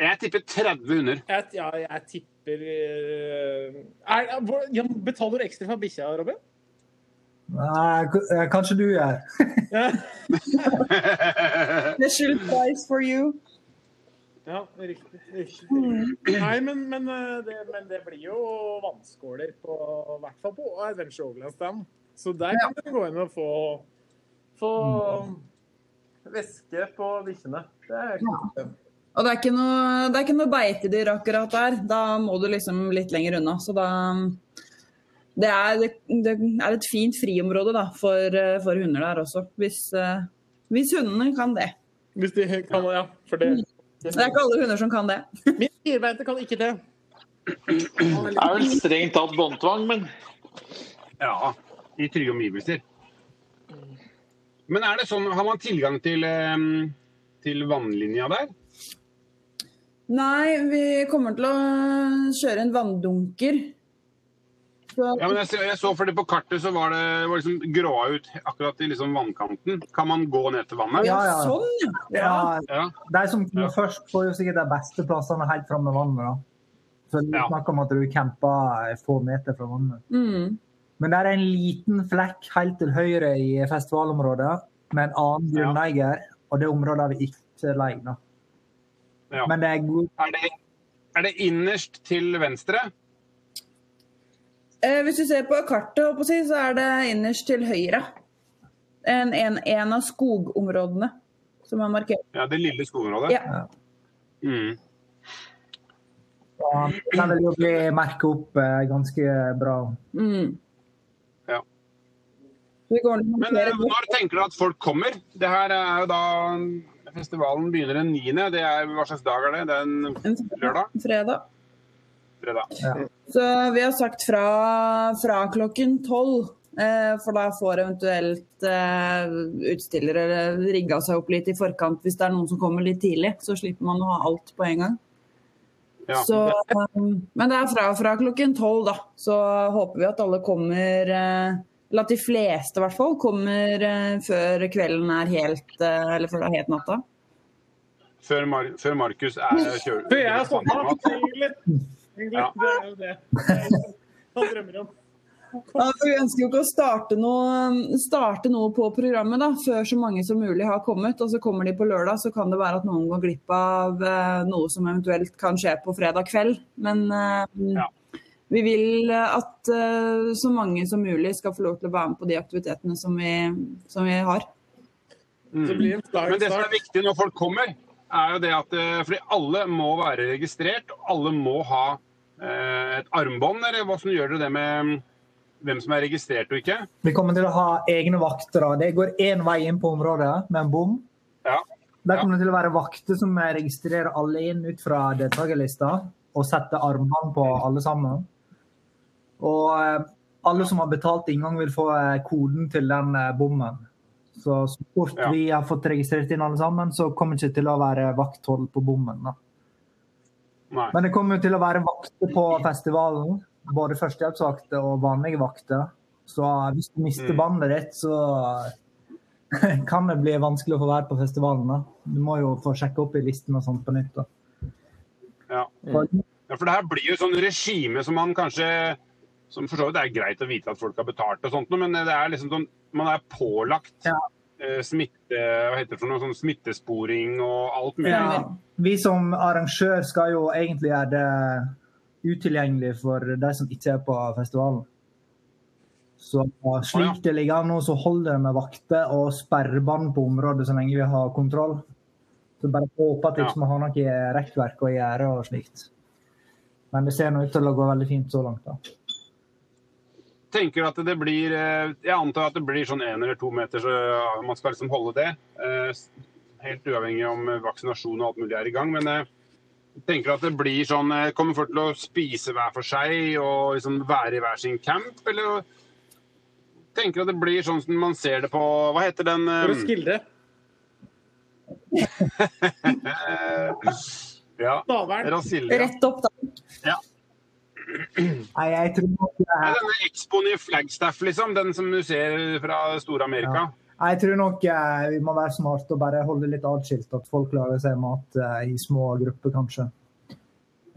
Jeg tipper 30 hunder. jeg, Ja, jeg tipper eh, er, Betaler du ekstra for bikkja, Robin? Nei, eh, kanskje du gjør. Special price for you. Ja, riktig. riktig. Nei, men, men, eh, det, men det blir jo vannskåler på i hvert fall på Adventure Overland Stand. Så der kan du gå inn og få, få væske på bikkjene. Det er kult. Og det er ikke noe, det er ikke noe beitedyr akkurat der. Da må du liksom litt lenger unna. Så da Det er, det, det er et fint friområde da, for, eh, for hunder der også. Hvis, eh, hvis hundene kan det. Hvis de kan, ja. For det Det er ikke alle hunder som kan det. Min firbeinte kan ikke det. Det er vel strengt tatt båndtvang, men Ja, i trygge omgivelser. Men er det sånn, har man tilgang til, eh, til vannlinja der? Nei, vi kommer til å kjøre en vanndunker. Ja, men jeg, så- jeg så fordi På kartet så var det var liksom gråa ut akkurat i liksom vannkanten. Kan man gå ned til vannet? Ja, ja. Sånn, ja. Ja, Ja. de som kommer Ja. først, får jo sikkert de beste plassene helt fram med vannet. da. Så det snakker om at du camper få meter fra vannet. Mm. Men det er en liten flekk helt til høyre i festivalområdet med en annen Ja. grunneier, og det området har vi ikke leid. Ja. Men det er god Er, det, er det innerst til venstre? Eh, hvis du ser på kartet, så er det innerst til høyre. En, en, en av skogområdene som er markert. Ja, det lille skogområdet? Ja. Mm. Ja, Den vil jo bli merket opp eh, ganske bra. Mm. Ja. Men eh, når tenker du at folk kommer? Det her er jo da Festivalen begynner den 9. Det er, hva slags dag er det? Det er en en lørdag? fredag. Fredag. Så vi har sagt fra, fra klokken tolv. Eh, for da får eventuelt eh, utstillere rigga seg opp litt i forkant hvis det er noen som kommer litt tidlig. Så slipper man å ha alt på en gang. Ja. Så, eh, men det er fra, fra klokken tolv, da. Så håper vi at alle kommer Eller at de fleste i hvert fall kommer før kvelden er helt Eller før det er helt natta. Før, Mar før Markus er kjører... For jeg er sånn, egentlig. Det er jo det. han drømmer om. Ja, vi ønsker jo ikke å starte noe, starte noe på programmet da, før så mange som mulig har kommet. og Så kommer de på lørdag, så kan det være at noen går glipp av eh, noe som eventuelt kan skje på fredag kveld. Men eh, Ja. vi vil at eh, så mange som mulig skal få lov til å være med på de aktivitetene som vi, som vi har. Mm. Det Men det som er viktig når folk kommer, er jo det at Fordi alle må være registrert. Alle må ha et armbånd, eller hvordan gjør dere det med mm, hvem som er registrert og ikke? Vi kommer til å ha egne vakter. Det går én vei inn på området med en bom. Ja. Der kommer det til å være vakter som registrerer alle inn ut fra deltakerlista og setter armbånd på alle sammen. Og eh, alle som har betalt inngang, vil få eh, koden til den eh, bommen. Så så fort Ja. vi har fått registrert inn alle sammen, så kommer det ikke til å være vakthold på bommen. da. Nei. Men det kommer jo til å være vakter på festivalen. Både førstehjelpsvakter og vanlige vakter. Så hvis du mister Mm. bandet ditt, så kan det bli vanskelig å få være på festivalen. da. Du må jo få sjekke opp i listen og sånt på nytt. da. Ja. For, Ja, for det her blir jo sånn regime som man kanskje som for så vidt er greit å vite at folk har betalt, og sånt, men det er liksom sånn, man er pålagt Ja. Eh, smitte, hva heter det for noe, sånn smittesporing og alt mulig. ja, vi som arrangør skal jo egentlig gjøre det utilgjengelig for de som ikke er på festivalen. Så slik det ligger an nå, så holder det med vakter og sperrebånd på området så lenge vi har kontroll. Så bare håper at vi ikke må ha noe rekkverk å gjøre og slikt. Men det ser nå ut til å gå veldig fint så langt. da. Tenker at det blir eh, Jeg antar at det blir sånn én eller to meter, så man skal liksom holde det. Eh, Helt uavhengig om vaksinasjon og alt mulig er i gang. Men eh, jeg tenker at det blir sånn eh, Kommer folk til å spise hver for seg og liksom være i hver sin camp, eller tenker at det blir sånn som man ser det på Hva heter den eh, skildre. Ja. Rett opp, da. Nei, jeg tror nok det er denne Expoen i Flagstaff, liksom. Den som du ser fra Stor-Amerika. Jeg tror nok eh, vi må være smarte og bare holde litt atskilt. At folk lager seg mat eh, i små grupper, kanskje.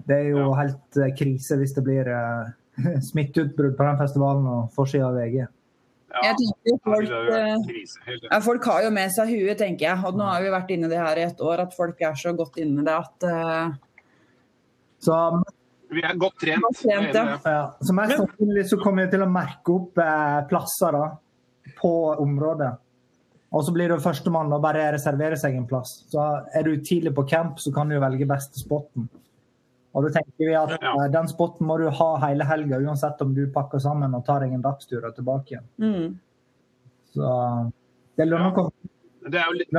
Det er jo Ja. helt eh, krise hvis det blir eh, smitteutbrudd på den festivalen og forsida av VG. Ja. Jeg tenker folk, eh, ja, folk har jo med seg huet, tenker jeg. Og nå har vi vært inne i det her i et år, at folk er så godt inne i det at eh, Så, Vi er godt trent. Godt trent, det. ja, så mest sannsynlig så kommer vi til å merke opp eh, plasser da, på området. Og så blir det førstemann å bare reservere seg en plass. Så er du tidlig på camp, så kan du velge beste spotten. Og da tenker vi at Ja. eh, den spotten må du ha hele helga, uansett om du pakker sammen og tar deg en dagstur og tilbake igjen. mm. Så det lønner Ja. seg. Det, er jo litt,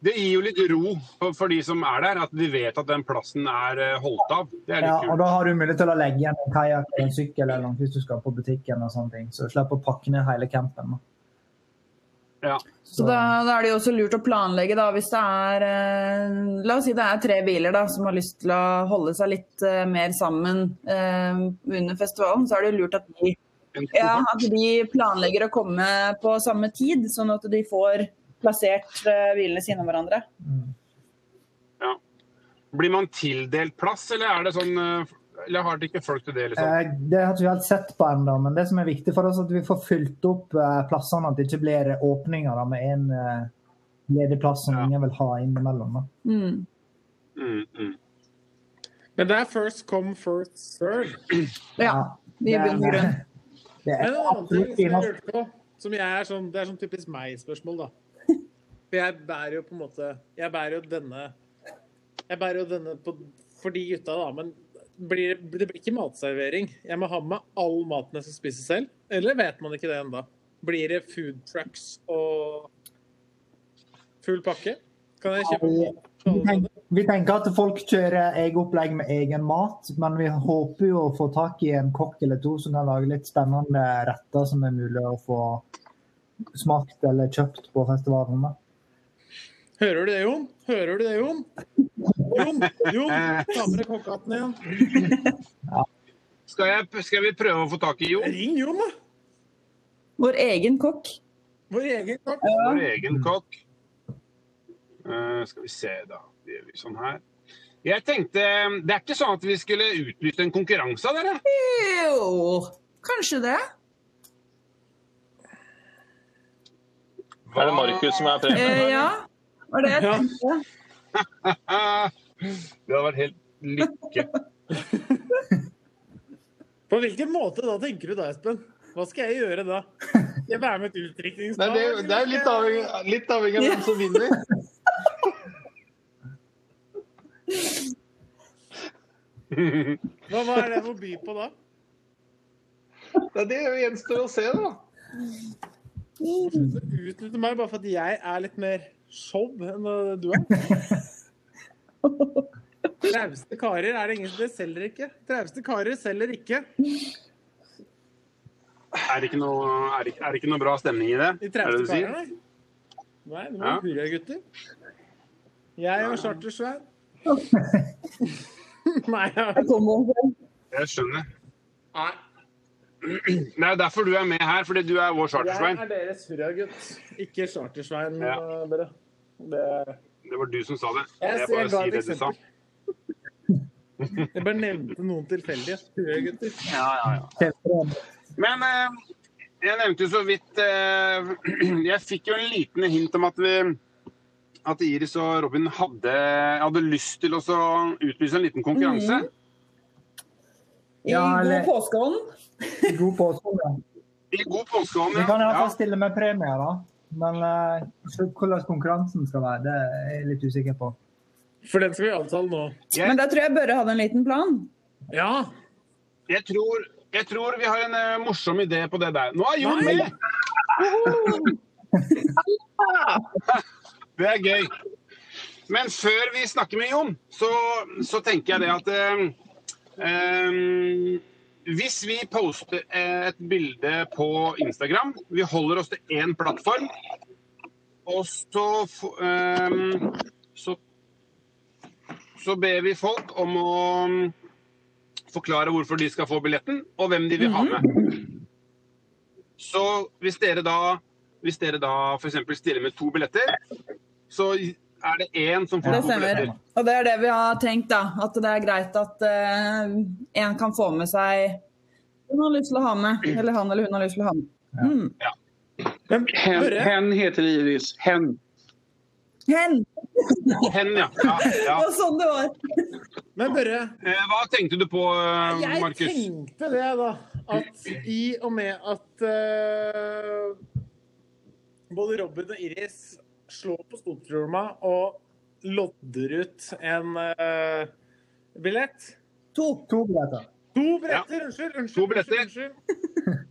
det gir jo litt ro for, for de som er der, at de vet at den plassen er eh, holdt av. Det er Ja, og da har du mulighet til å legge igjen en kajakk eller en sykkel eller noe hvis du skal på butikken og sånne ting. Så du slipper å pakke ned hele campen. da. Ja. Så da, da er det jo også lurt å planlegge, da, hvis det er eh, La oss si det er tre biler da, som har lyst til å holde seg litt eh, mer sammen eh, under festivalen, så er det jo lurt at de, ja, at de planlegger å komme på samme tid, sånn at de får plassert eh, bilene sine om hverandre. Ja. Blir man tildelt plass, eller er det sånn eh, Eller har dere ikke folk til det, liksom? Eh, Det har ikke vi helt sett på ennå, men det som er viktig for oss, er at vi får fylt opp eh, plassene. At det ikke blir åpninger da, med en eh, ledig plass som Ja. ingen vil ha innimellom. Da. Mm. Mm, mm. Men det er first come, first serve. Ja, vi Det er- begynner. Det er Men en annen ting absolutt som jeg har lurte på, som jeg er sånn, det er sånn typisk meg-spørsmål, da. For jeg bærer jo på en måte Jeg bærer jo denne Jeg bærer jo denne på, for de gutta, da. Men blir, det blir ikke matservering. Jeg må ha med all maten jeg skal spise selv. Eller vet man ikke det ennå? Blir det food trucks og full pakke? Kan jeg kjøpe Vi tenker, vi tenker at folk kjører eget opplegg med egen mat, men vi håper jo å få tak i en kokk eller to som kan lage litt spennende retter som er mulig å få smakt eller kjøpt på festivalen. Hører du det, Jon? Hører du det, Jon? Jon, Jon, ta med deg kokkehatten igjen. Skal, jeg, skal vi prøve å få tak i Jon? Ring Jon, da. Vår egen kokk. Vår egen kokk. Vår egen kokk. Uh, skal vi se, da. Det gjør vi sånn her. Jeg tenkte Det er ikke sånn at vi skulle utlyse en konkurranse av dere? Jo, kanskje det. Er det Markus som er Eh, premien? ja, var det jeg tenkte. Det hadde vært helt lykke. På hvilken måte da, tenker du da, Espen? Hva skal jeg gjøre da? Skal jeg være med et utdrikningslag? det, det er jo litt avhengig, litt avhengig av hvem som vinner. Hva, hva er det å by på da? Det det gjenstår å se, da. Så utnytte meg bare fordi jeg er litt mer show enn du er. Trauste karer er det ingen som selger ikke. Trauste karer selger ikke. Er det ikke noe, er det, er det ikke noe bra stemning i det? De trauste du karene, nei. Nei, det Ja. var gutter. Jeg og Chartersvein. Nei. Jeg. Jeg skjønner. Nei. Det er derfor du er med her, fordi du er vår Jeg er deres hurragutt, ikke Chartersvein. Ja. eh, Dere. Det Det var du som sa det. Jeg, Jeg bare sier det du sa. Jeg bare nevnte noen tilfeldige hurragutter. Ja, ja, ja. Men eh, jeg nevnte jo så vidt eh, Jeg fikk jo en liten hint om at vi at Iris og Robin hadde, hadde lyst til å utlyse en liten konkurranse. I Ja, god påskeånd. I God påskeånd, ja. I god påskeånd, Vi kan ja. iallfall ja. stille med premier, da. Men uh, hvordan konkurransen skal være, det er jeg litt usikker på. For den skal vi avtale nå. Men da tror jeg Børre hadde en liten plan. Ja. Jeg, tror, jeg tror vi har en uh, morsom idé på det der. Nå er Jon Nei. med! Det er gøy. Men før vi snakker med Jon, så, så tenker jeg det at eh, eh, Hvis vi poster et bilde på Instagram Vi holder oss til én plattform. Og så, eh, så Så ber vi folk om å forklare hvorfor de skal få billetten, og hvem de vil ha med. Så hvis dere da hvis dere da f.eks. stiller med to billetter, så er det én som får Det to stemmer. billetter. Og det er det vi har tenkt, da. At det er greit at én kan få med seg hun har lyst til å ha med. Eller han eller hun har lyst til å ha med. Mm. Ja. Hen, hen heter Iris. Hen. Hen! Hen, ja. ja, Det var sånn det var. men Børre Eh, Hva tenkte du på, Markus? jeg tenkte det, da. At i og med at uh, både Robin og Iris slår på stortromma og lodder ut en uh, billett To. To billetter. To billetter! Unnskyld, unnskyld. To billetter. unnskyld, unnskyld.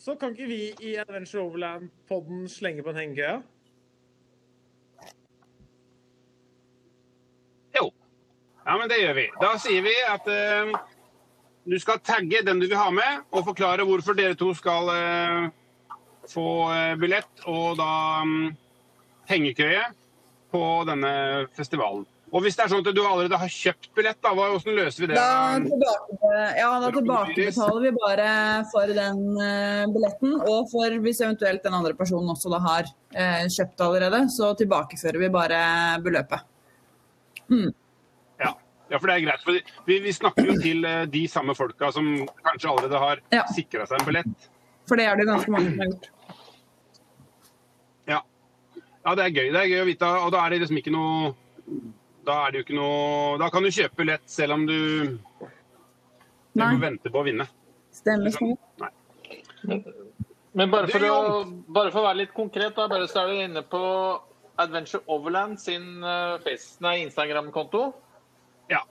Så kan ikke vi i Adventure Overland-podden slenge på en hengekøye? Jo. Ja, men det gjør vi. Da sier vi at uh, du skal tagge den du vil ha med, og forklare hvorfor dere to skal eh, få eh, billett og da mm, hengekøye på denne festivalen. Og hvis det er sånn at du allerede har kjøpt billett, da, hvordan løser vi det? Da, tilbake, ja, da tilbakebetaler vi bare for den eh, billetten. Og for hvis eventuelt den andre personen også da har eh, kjøpt allerede, så tilbakefører vi bare beløpet. Ja. ja, for det er greit. For vi, vi snakker jo til de samme folka som kanskje allerede har Ja. sikra seg en billett. For det er det ganske mange som har gjort. Ja. det er gøy. Det er gøy å vite. Og da er det liksom ikke noe Da er det jo ikke noe Da kan du kjøpe lett selv om du Nei. du venter på å vinne. Stemmer. stemmer. Nei. Men bare for, å, bare for å være litt konkret, da, bare så er du inne på Adventure Overland sin eh, Instagram-konto. Ja.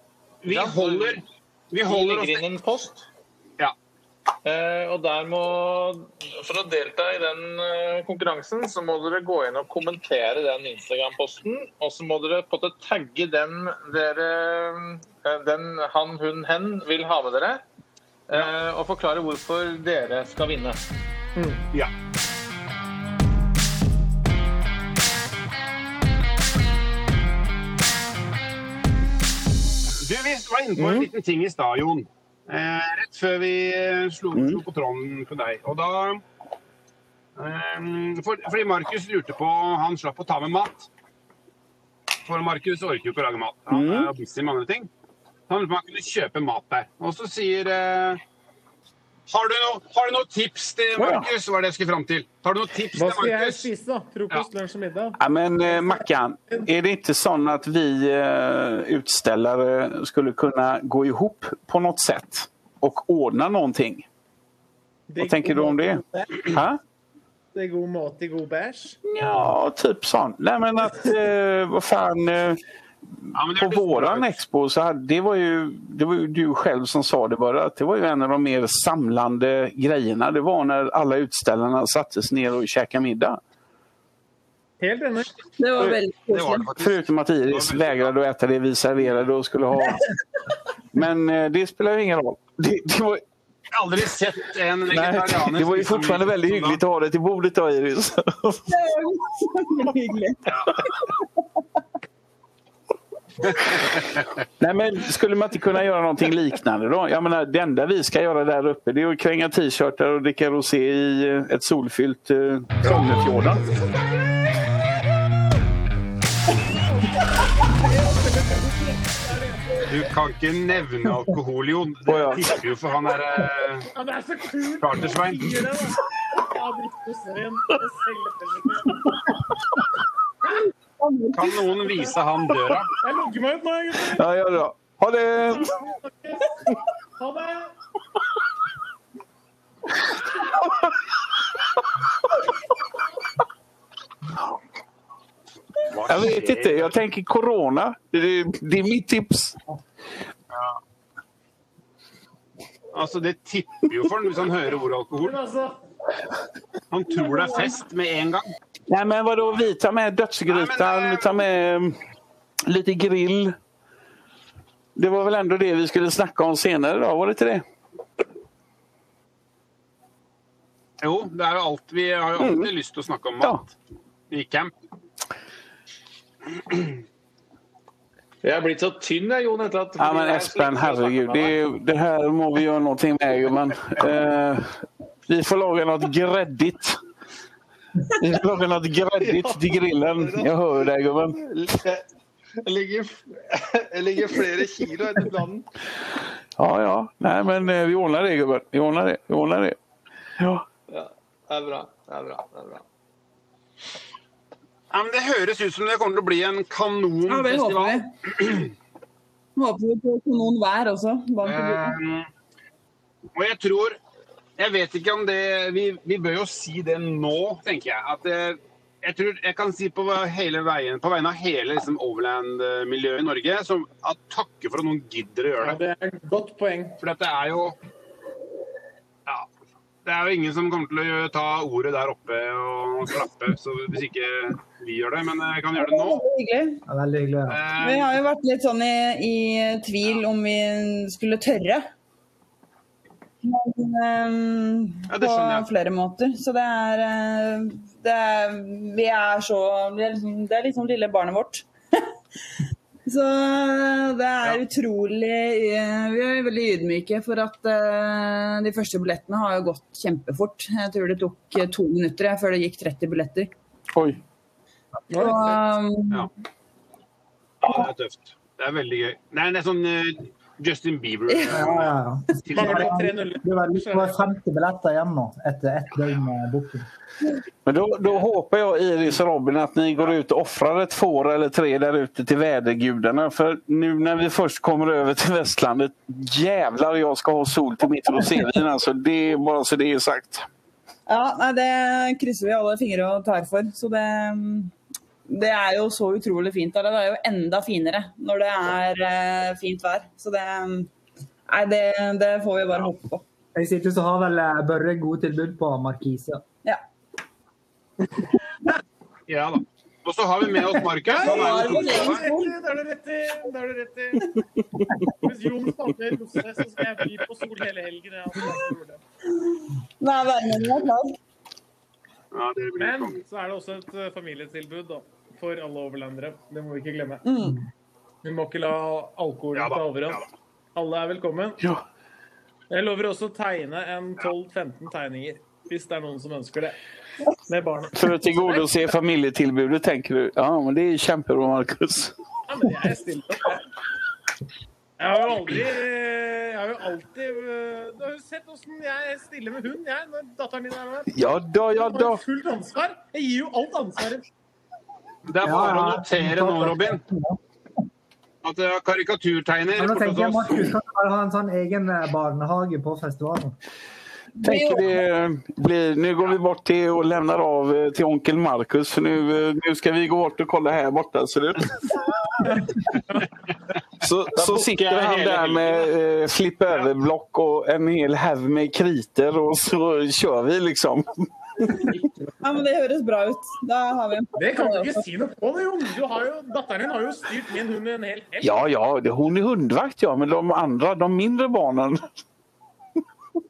Vi holder Vi holder legger oss inn en post. Eh, og der må For å delta i den eh, konkurransen, så må dere gå inn og kommentere den Instagram-posten. Og så må dere på en måte tagge den dere eh, Den han, hun, hen vil ha med dere. Eh, og forklare hvorfor dere skal vinne. Ja. Du, vi var inne på en liten ting i stad, Jon. Eh, rett før vi eh, slo, slo på tråden på deg. Og da eh, for, Fordi Markus lurte på Han slapp å ta med mat. For Markus orker jo ikke å lage mat. Han er busy med andre ting. Han lurte på om han kunne kjøpe mat der. Og så sier eh, har du, noe, har du noe tips til Markus? Var det jeg skulle fram til. Har du noe tips Hva til skal jeg spise, da? Frokost, lunsj og middag? Ja, men eh, Mackan, er det ikke sånn at vi eh, utstillere skulle kunne gå ihop på noe sett og ordne noe? Hva tenker du om det? Hæ? Det er god mat i god bæsj. Ja, typ sånn. Nei, men at eh, Hva faen? eh, Ja, men det på våran expo så hade, det var ju, det var ju du själv som sa det bara, att det var ju en av de mer samlande grejerna. Det var när alla utställarna sattes ner och käkade middag. Helt enig. Det var väldigt Det var det. Förutom att Iris vägrade att äta det vi serverade och skulle ha. Men eh, det spelar ju ingen roll. Det, det, var, Jeg har aldri sett en nej, det var ju fortfarande mye väldigt hyggligt att ha det till bordet då Iris. Det var hyggligt. Nej, men skulle man inte kunna göra någonting liknande då? Jag menar, det enda vi ska göra där uppe det är att kränga t-shirtar och dricka rosé i eh, ett solfyllt eh, Sognefjorden. Du kan ikke nevne alkohol, Jon. Det oh, ja. tipper jo for han er eh, Ja, det er så kult! Chartersvein. Ja, Kan noen vise han døra? Jeg logger meg ut nå, egentlig. gutter. Ja, gjør det. Ha det! Ha det! Jeg Jag vet ikke, inte, jag tänker corona. Det, det är mitt tips. Altså, Det tipper jo for han hvis han hører ordet alkohol. Han tror det er fest med en gang. Nei, men vadå, vi tar med eh, vi tar med mm, lite grill. Det var vel ändå det vi skulle snakke om senere, da? var det ikke det? Jo, det er jo alt. Vi har jo alltid lyst til å snakke om mat i camp. Jeg er blitt så tynn, jeg, Jon. etter at Ja, men Espen, herregud. Det, det her må vi gjøre noe med, men... Eh, vi får lage något gräddigt. Vi får lage något gräddigt till grillen. Jag hör deg, gubben. Jeg ligger, jeg ligger flere kilo etter planen. Ja, ja. Nei, men eh, vi ordner det, gubben. Vi ordner det. Vi ordner det. Ja. Ja, det er bra. Det er bra. Det er bra. Ja, men Det høres ut som det kommer til å bli en Ja, det kanonfestival. håper vi. Håper vi på kanonvær også. bak. Eh, og jeg tror Jeg vet ikke om det Vi, vi bør jo si det nå, tenker jeg. At eh, jeg tror jeg kan si på hele veien På vegne av hele liksom, Overland-miljøet i Norge som, at takke for at noen gidder å gjøre det. det er et godt poeng. For det er jo Ja. Det er jo ingen som kommer til å gjøre- ta ordet der oppe og klappe så hvis ikke vi gjør det. Men jeg kan gjøre det nå. Det er Ja, veldig hyggelig. Ja. Vi Eh, har jo vært litt sånn i, i tvil om vi skulle tørre. Men um, Ja, det på skjønner jeg. flere måter. Så det er, eh, det er Vi er så Det er liksom, Det er liksom lille barnet vårt. så det er utrolig eh, Vi er veldig ydmyke for at uh, de første billettene har jo gått kjempefort. Jeg tror det tok eh, to minutter jeg, før det gikk 30 billetter. Oi. Så, um, Ja. ja, det er tøft. Det er veldig gøy. Det er sånn eh, Justin Bieber. Ja, ja, ja. Det var det var 50 billetter igjen nå, etter ett døgn med booking. Men da håper jeg Iris og Robin, at ni går ut og ofrer et får eller tre der ute til værgudene. For nå når vi først kommer over til Vestlandet, jævlar jeg skal ha sol til mitt rosévin. Altså, det er bare så det er sagt. Ja, nei, det krysser vi alle fingre og tær for. Så det, det er jo så utrolig fint der. Det er jo enda finere når det er eh, fint vær. Så det Nei, det, det får vi bare håpe på. Jeg sitter så har vel eh, Børre gode tilbud på Markise. Ja. Ja da. Og så har vi med oss Markus. Da er. Det er du rett i. Er du rett i. Hvis Jon starter losse, så skal jeg bli på sol hele helgen. Nei, værmeldingen er klar. Ja, det Men så er det også et eh, familietilbud da, for alle overlandere. Det må vi ikke glemme. Mm. Vi må ikke la alkoholen Ja da, ta overhånd. Alle er velkommen. Ja. Jeg lover også å tegne en 12-15 tegninger, hvis det er noen som ønsker det. Med barna. For å tilgodese familietilbudet, tenker du? Ja, men det er kjempebra, Markus. Ja, men jeg stiller opp, jeg. Jeg har jo aldri Jeg har jo alltid øh, Du har jo sett åssen jeg stiller med hund, jeg, når datteren din er med. Ja da, ja Jeg har fullt ansvar. Jeg gir jo alt ansvaret. Det er bare å notere nå, Robin, at det er karikaturtegner. Men nå tenker jeg. Markus kan ha en sånn egen eh, barnehage på festivalen. Tänker det blir, nu går vi bort till och lämnar av til till onkel Marcus. För nu, eh, nu ska vi gå bort och kolla här borta. Ser du? Så, så sitter han der där med eh, flip över-block och en hel haug med kriter och så kör vi liksom. Ja, men Det høres bra ut. Da har vi en Det kan du ikke si noe på, det, Jon. Du har jo, datteren din har jo styrt min hund en hel helg. Ja, ja, det- hun är hundvakt ja, men de andre, de mindre barnen.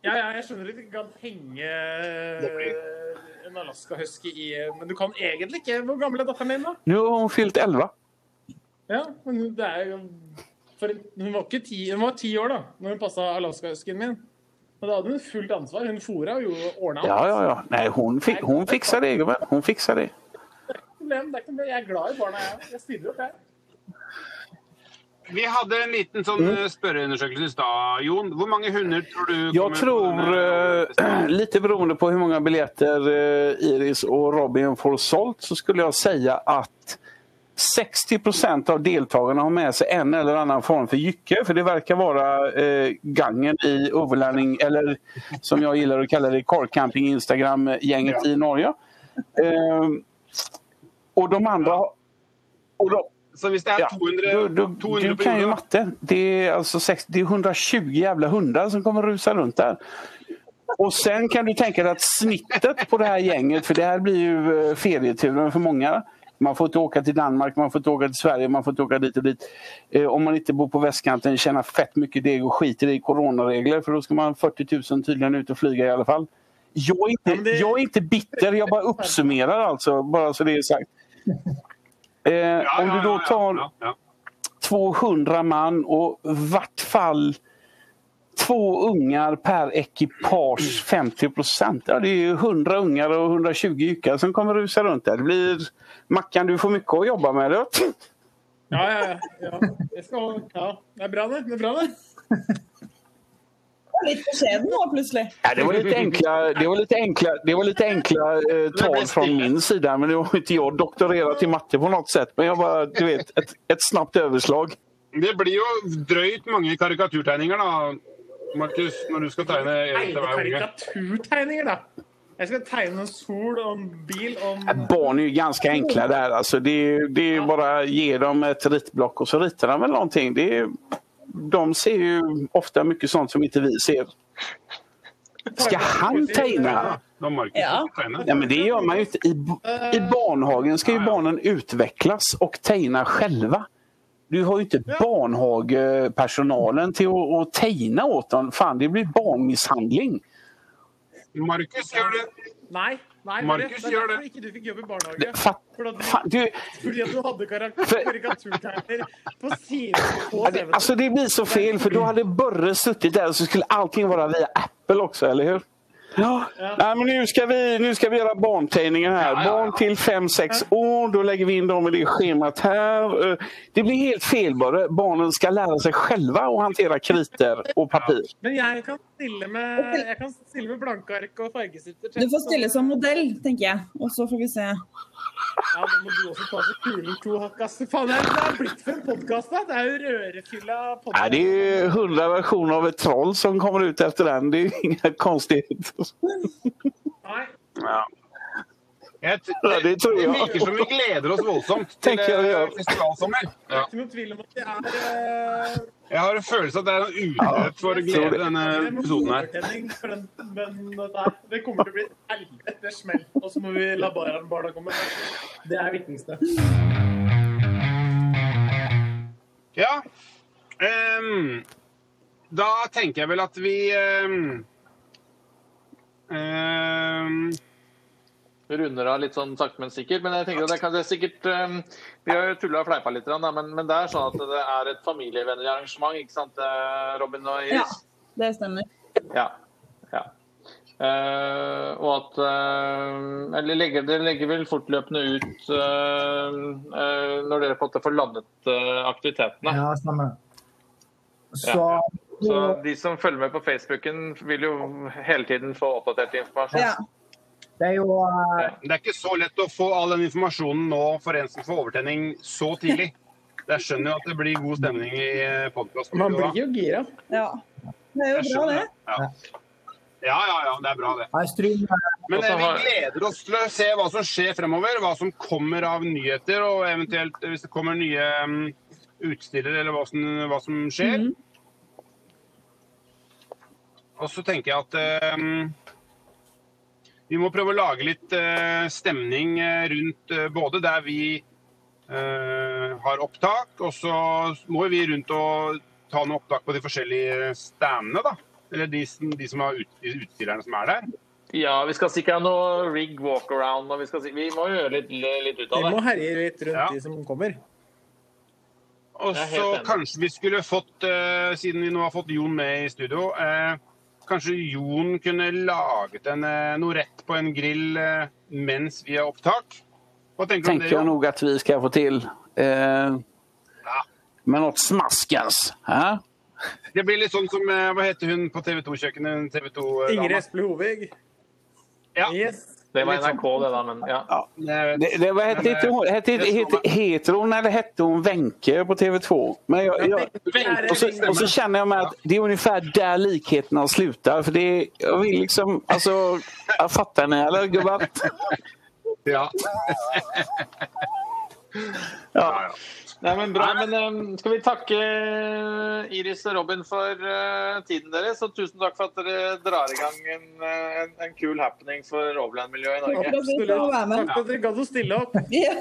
Ja, ja, jeg skjønner at du ikke kan henge øh, en Alaska husky i Men du kan egentlig ikke. Hvor gammel er datteren din, da? Nå har hun fylt 11. Ja, men det er jo for Hun var ikke ti, hun var ti år da når hun passa Alaska-huskyen min. Og da hadde hun fullt ansvar. Hun fôra jo ordna Ja, ja, ja. Nei, hun, fi hun fiksa det, gubben. Hun fiksa det. Problem, det er ikke noe- Jeg er glad i barna, jeg. Jeg stiller opp, jeg. Vi hadde en liten sånn Mm. eh, spørreundersøkelse i stad, Jon. Hvor mange hunder tror du kommer på tror, uh, litt lite beroende på hvor mange biljetter eh, Iris og Robin får solgt, så skulle jeg säga att 60% av deltagarna har med sig en eller annan form för jycke. För det verkar vara eh, gangen i overlanding, eller som jag gillar att kalla det, carcamping Instagram-gänget i Norge. Eh, och de andra... Och de, Så hvis det er Ja, du, du, 200 du kan jo matte. Det er, altså 60, det er 120 jævla hundar som kommer rusa rundt der. Og sen kan du tenke deg at snittet på det her gänget, for det her blir ju eh, ferieturen for många. Man får inte åka till Danmark, man får inte åka till Sverige, man får inte åka dit och dit. Eh, om man inte bor på västkanten, tjäna fett mycket deg och skiter i coronaregler för då ska man 40 000 tydligen ut och flyga i alla fall. Jag är inte, det- jag är inte bitter, jag bara uppsummerar alltså, bara så det är sagt. Eh, Ja, om ja, du då tar ja, ja. 200 man och vart fall två ungar per ekipage 50 procent. Ja, det är ju 100 ungar och 120 jyckar som kommer rusa runt där. Det blir... Mackan, du får mycket att jobba med. Det. Ja, ja, ja. Det, skal, ja. Det er bra, det. Det er bra, det. Litt beskjeden nå, plutselig. Ja, det var litt enkla, det var lite enkla, det var litt enkla eh, tal fra min sida. Men det var ikke jeg doktorerte i matte på noe sett. Men jeg var, du vet, et, et snabbt overslag. Det blir jo drøyt mange karikaturtegninger, da, Markus, når du skal tegne til hver unge. karikaturtegninger, da. Jeg skal tegne en sol og en bil Om... Barn är ju ganska enkla där. Alltså det, är- det är bara ge dem ett ritblock och så ritar de väl någonting. Det är, de ser ju ofta mycket sånt som inte vi ser. Ska han tegne? Ja. Ja, men det gör man ju inte. I, I barnhagen ska ju barnen utvecklas och tegne själva. du har ju inte barnhagepersonalen till att, att teina åt dem. Fan, det blir barnmisshandling. Markus gjør det. Nei. nei Markus det gjør det. ikke du fikk jobb i barnehage. Det, fa, For at du, fordi at du hadde karikaturtegner på siden på TV. CV-en. alltså det blir så fel for da hadde Børre sittet der, og så skulle allting være via Apple også, eller hur? Ja, Nej, men nu ska, vi, nu ska vi göra barntidningar här. Ja, ja, ja. Barn till 5-6 år, då lägger vi in dem i det schemat här. Eh, Det blir helt fel bara. Barnen ska lära sig själva att hantera kriter och papper. Men jeg kan stille med, jeg kan stille med blanke ark og fargestifter. Du får stille som modell, tenker jeg. Og så får vi se. Ja, da må du også ta så kulen to hakk, ass. Faen, det er- blitt for en podkast, da. Det er jo rørefylla podkast. podkast. det jo 100 versjoner av et troll som kommer ut etter den. Det er jo ingen konstigheter. Nei. Ja. Jeg det, det tror det virker som vi gleder oss voldsomt til eh, festivalsommer. Ja. Eh, Jeg har en følelse av at det er en utløp for å glede denne episoden her. men det kommer til å bli et helvete smell. Og så må vi la barna komme. Det er viktigste. Ja. Um, da tenker jeg vel at vi um, ehm, runder av litt sånn sakte, men sikkert. Men jeg tenker at det kan det er sikkert um, Vi har jo tulla og fleipa litt, da, men, men det er sånn at det er et familievennlig arrangement, ikke sant, eh, Robin og Iris? Ja, det stemmer. Ja. ja. Uh, og at uh, Eller legger, dere legger vel fortløpende ut uh, eh, når dere på en måte får landet aktivitetene. Ja, stemmer. Så, Så de som følger med på Facebooken, vil jo hele tiden få oppdatert informasjon. Ja. Det er jo uh... Det er ikke så lett å få all den informasjonen nå for en som får overtenning så tidlig. Jeg skjønner jo at det blir god stemning i podkasten. Man blir jo gira. ja. Det er jo bra, det. Ja. ja, ja, ja. Det er bra, det. Men eh, vi gleder oss til å se hva som skjer fremover. Hva som kommer av nyheter, og eventuelt eh, hvis det kommer nye mm, utstillere, eller hva som, hva som skjer. Og så tenker jeg at eh, vi må prøve å lage litt eh, stemning eh, rundt eh, både der vi eh, har opptak, og så må vi rundt og ta noe opptak på de forskjellige standene, da. Eller de, som- de som har ut, utstillerne som er der. Ja, vi skal sikkert ha noe rig walkaround, og vi, si- vi må gjøre litt, litt ut Vi må det. herje litt rundt Ja. de som kommer. Og så kanskje vi skulle fått, siden vi nå har fått Jon med i studio, eh, kanskje Jon kunne laget en, eh, noe rett på en grill eh, mens vi har opptak? Hva tenker du om det? Tenker jag Jon? nog vi skal få til. Eh, Ja. med noe smaskens. Ja? Det blir litt sånn som eh, Hva heter hun på TV 2-kjøkkenet? TV 2 -dama? Ingrid Espelid Hovig. Ja. Yes. Det var sånn. NRK, det, da. Men ja. Ja. Det, Det, var, vad hette, hon, hette, det hette, heter hon eller hette hon Wenche på TV2? Men jag, jag, och, så, och så känner jag mig att det är ungefär där likheterna slutar. För det, jag vill liksom, alltså, jeg fattar ni eller gubbar? ja. Ja. Ja. Nei, men bra. Men eh, skal vi takke Iris og Robin for eh, tiden deres, og tusen takk for at dere drar i gang en, eh, en, en kul happening for overlandmiljøet i Norge. Takk for at dere gadd å stille opp. Ja.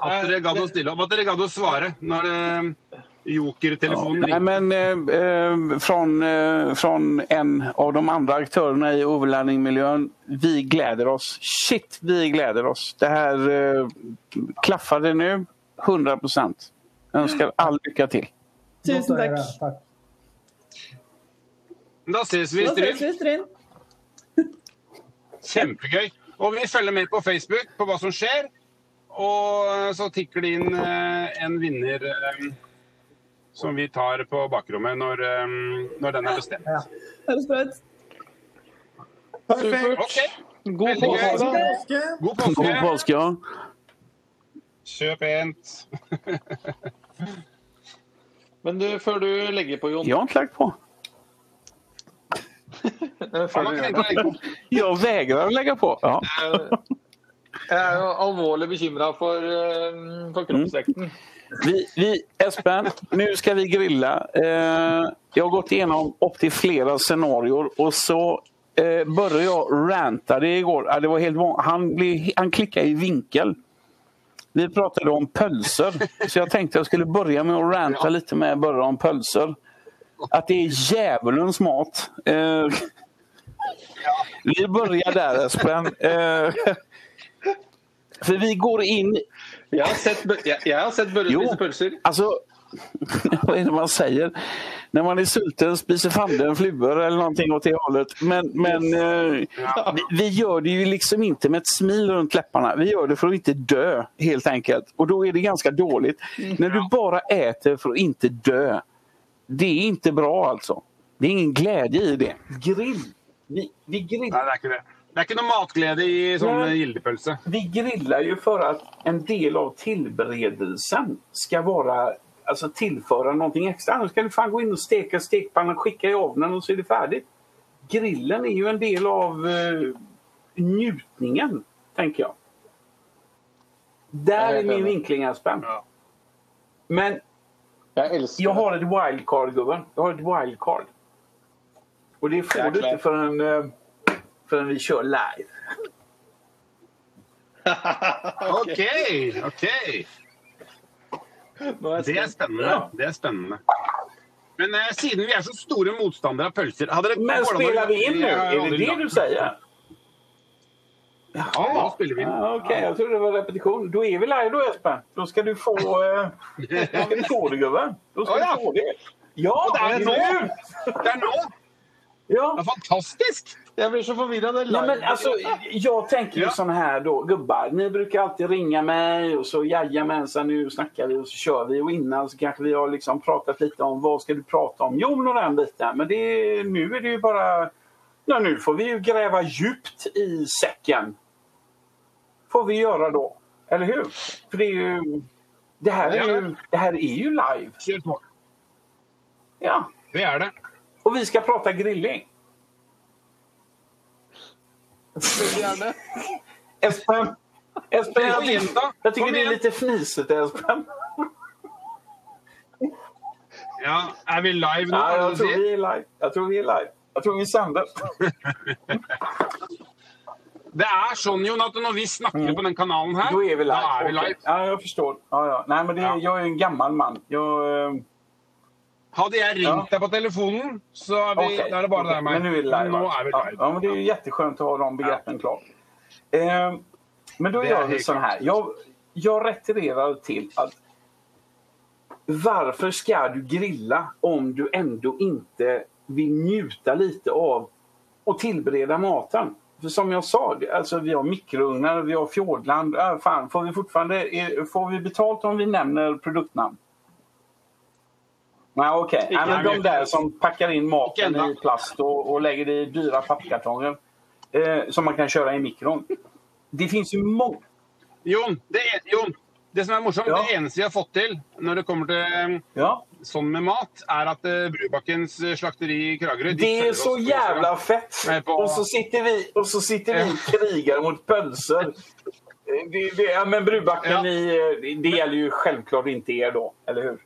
At dere gadd å stille opp, at dere gadd å svare når eh, jokertelefonen Nej, ringer. men eh, eh, från, eh, från en av de andre aktørene i overlandingmiljön. Vi gleder oss. Shit, vi gleder oss. Det her eh, det nu. 100 procent. Önskar all lykke til. Tusen takk. Takk. Da ses vi i Stryn. Kjempegøy. Og vi følger med på Facebook på hva som skjer. Og så tikker det inn eh, en vinner eh, som vi tar på bakrommet når, eh, når den er bestemt. Ja. Høres bra ut. Perfekt. OK. God påske. God påske. Påske. God God påske. påsk, ja. Kjøp pent. Men du, før du legger på, Jon inte lagt på. før du gjør tenkt å legge på. Jag vägrar lägga på. Ja. Jeg er jo alvorlig bekymra for, eh, for kroppsvekten. Vi, vi, Espen, nu ska vi grilla. Eh, jeg har gått igenom opp til flere scenarier og så eh, började jag ranta det igår. går. det var helt han, blev, han klickade i vinkel. Vi pratade om pölser, så jag tänkte jag skulle börja med att ranta lite med bara om pölser. Att det är djävulens mat. Eh, vi börjar där Espen. Eh, för vi går in... Jeg har sett, jeg, jeg har sett Jo. pølser. Alltså, vad är det man säger? När man är sulten spiser fanden flugor eller någonting åt det hållet. Men, men ja. vi, vi gör det ju liksom inte med ett smil runt läpparna. Vi gör det för att inte dö helt enkelt. Och då är det ganska dåligt. När du bara äter för att inte dö. Det är inte bra alltså. Det är ingen glädje i det. Grill. Vi, vi, grill, Nei, det er ikke det. Det er ikke noe matglede i sånn gildepølse. vi grillar ju för att en del av tillberedelsen ska vara alltså tillföra någonting extra. Annars kan du fan gå in och steka stekpannan, skicka i ovnen och så är det färdigt. Grillen är ju en del av eh, njutningen, tänker jag. Där Jag är min vinkling, Aspen. Ja. Men Jeg jag har ett wildcard, gubben. Jag har ett wildcard. Och det får Jag du inte förrän, eh, förrän vi kör live. Okej, okej. Okay, okay. Det er spennende. spennende. Det er spennende. Men eh, siden vi er så store motstandere av pølser hadde det Men spelar vi inn nå? Er det det du sier? Ja, nå spiller vi inn. Ja, ok, jeg trodde det var repetisjon. Da er vi live da, Espen. Da skal du få, eh, Da skal du få det gubbe. Då ska Ja, ja. du få det. Ja, det er nå! Det er nå! Det er fantastisk! Jeg blir så er Nej, men alltså, jag tänker ju Ja. sån här då, gubbar. Ni brukar alltid ringa mig och så jajamensan nu snackar vi och så kör vi. Och innan så kanske vi har liksom pratat lite om vad ska du prata om? Jo, och den biten. Men det, nu är det ju bara... Ja, nu får vi ju gräva djupt i säcken. Får vi göra då. Eller hur? För det är ju... Det här är ju, det här är ju live. Ja. Det er det. Och vi ska prata grilling. Gjerne. Espen! Espen, jag jag tycker det är lite fnisigt, Espen. Ja, Er vi live nå? Ja, jeg, jag tror vi är live. Jag tror vi är live. Jag tror vi sänder. Det er sånn, Jon, at når vi snakker på den kanalen her, Då är vi live. da er vi live. Ja, jeg forstår. Ja, ja. Nei, men det, Ja. er är en gammel mann. Jag, eh, Hadde jeg ringt deg på telefonen, så er, vi, okay. da er det bare og meg. Men nu är det live. Nå er vi ja. live. ja, men det är ju jätteskönt att ha de begreppen klart. Eh, men då Det är gör vi så här. Jag, jag retirerar till att varför ska du grilla om du ändå inte vill njuta lite av och tillbereda maten? För som jag sa, alltså vi har mikrougnar, vi har Fjordland. Äh, fan, får vi fortfarande får vi betalt om vi nämner produktnamn? Nej, okej. Nej, men de där som packar in maten i plast och, och lägger det i dyra pappkartonger eh, som man kan köra i mikron. Det finns ju många... Jon, det, er, Jon, det som er morsomt, Ja. det eneste vi har fått til når det kommer til Ja, sånn med mat, er at uh, Brubakkens slakteri i Kragerø de Det är så jævla fett! Nej, på- Och så sitter vi och så sitter vi och krigar mot pölser. Det, det, ja, men Brubacken, Ja. eh, det gäller ju självklart inte er då, eller hur?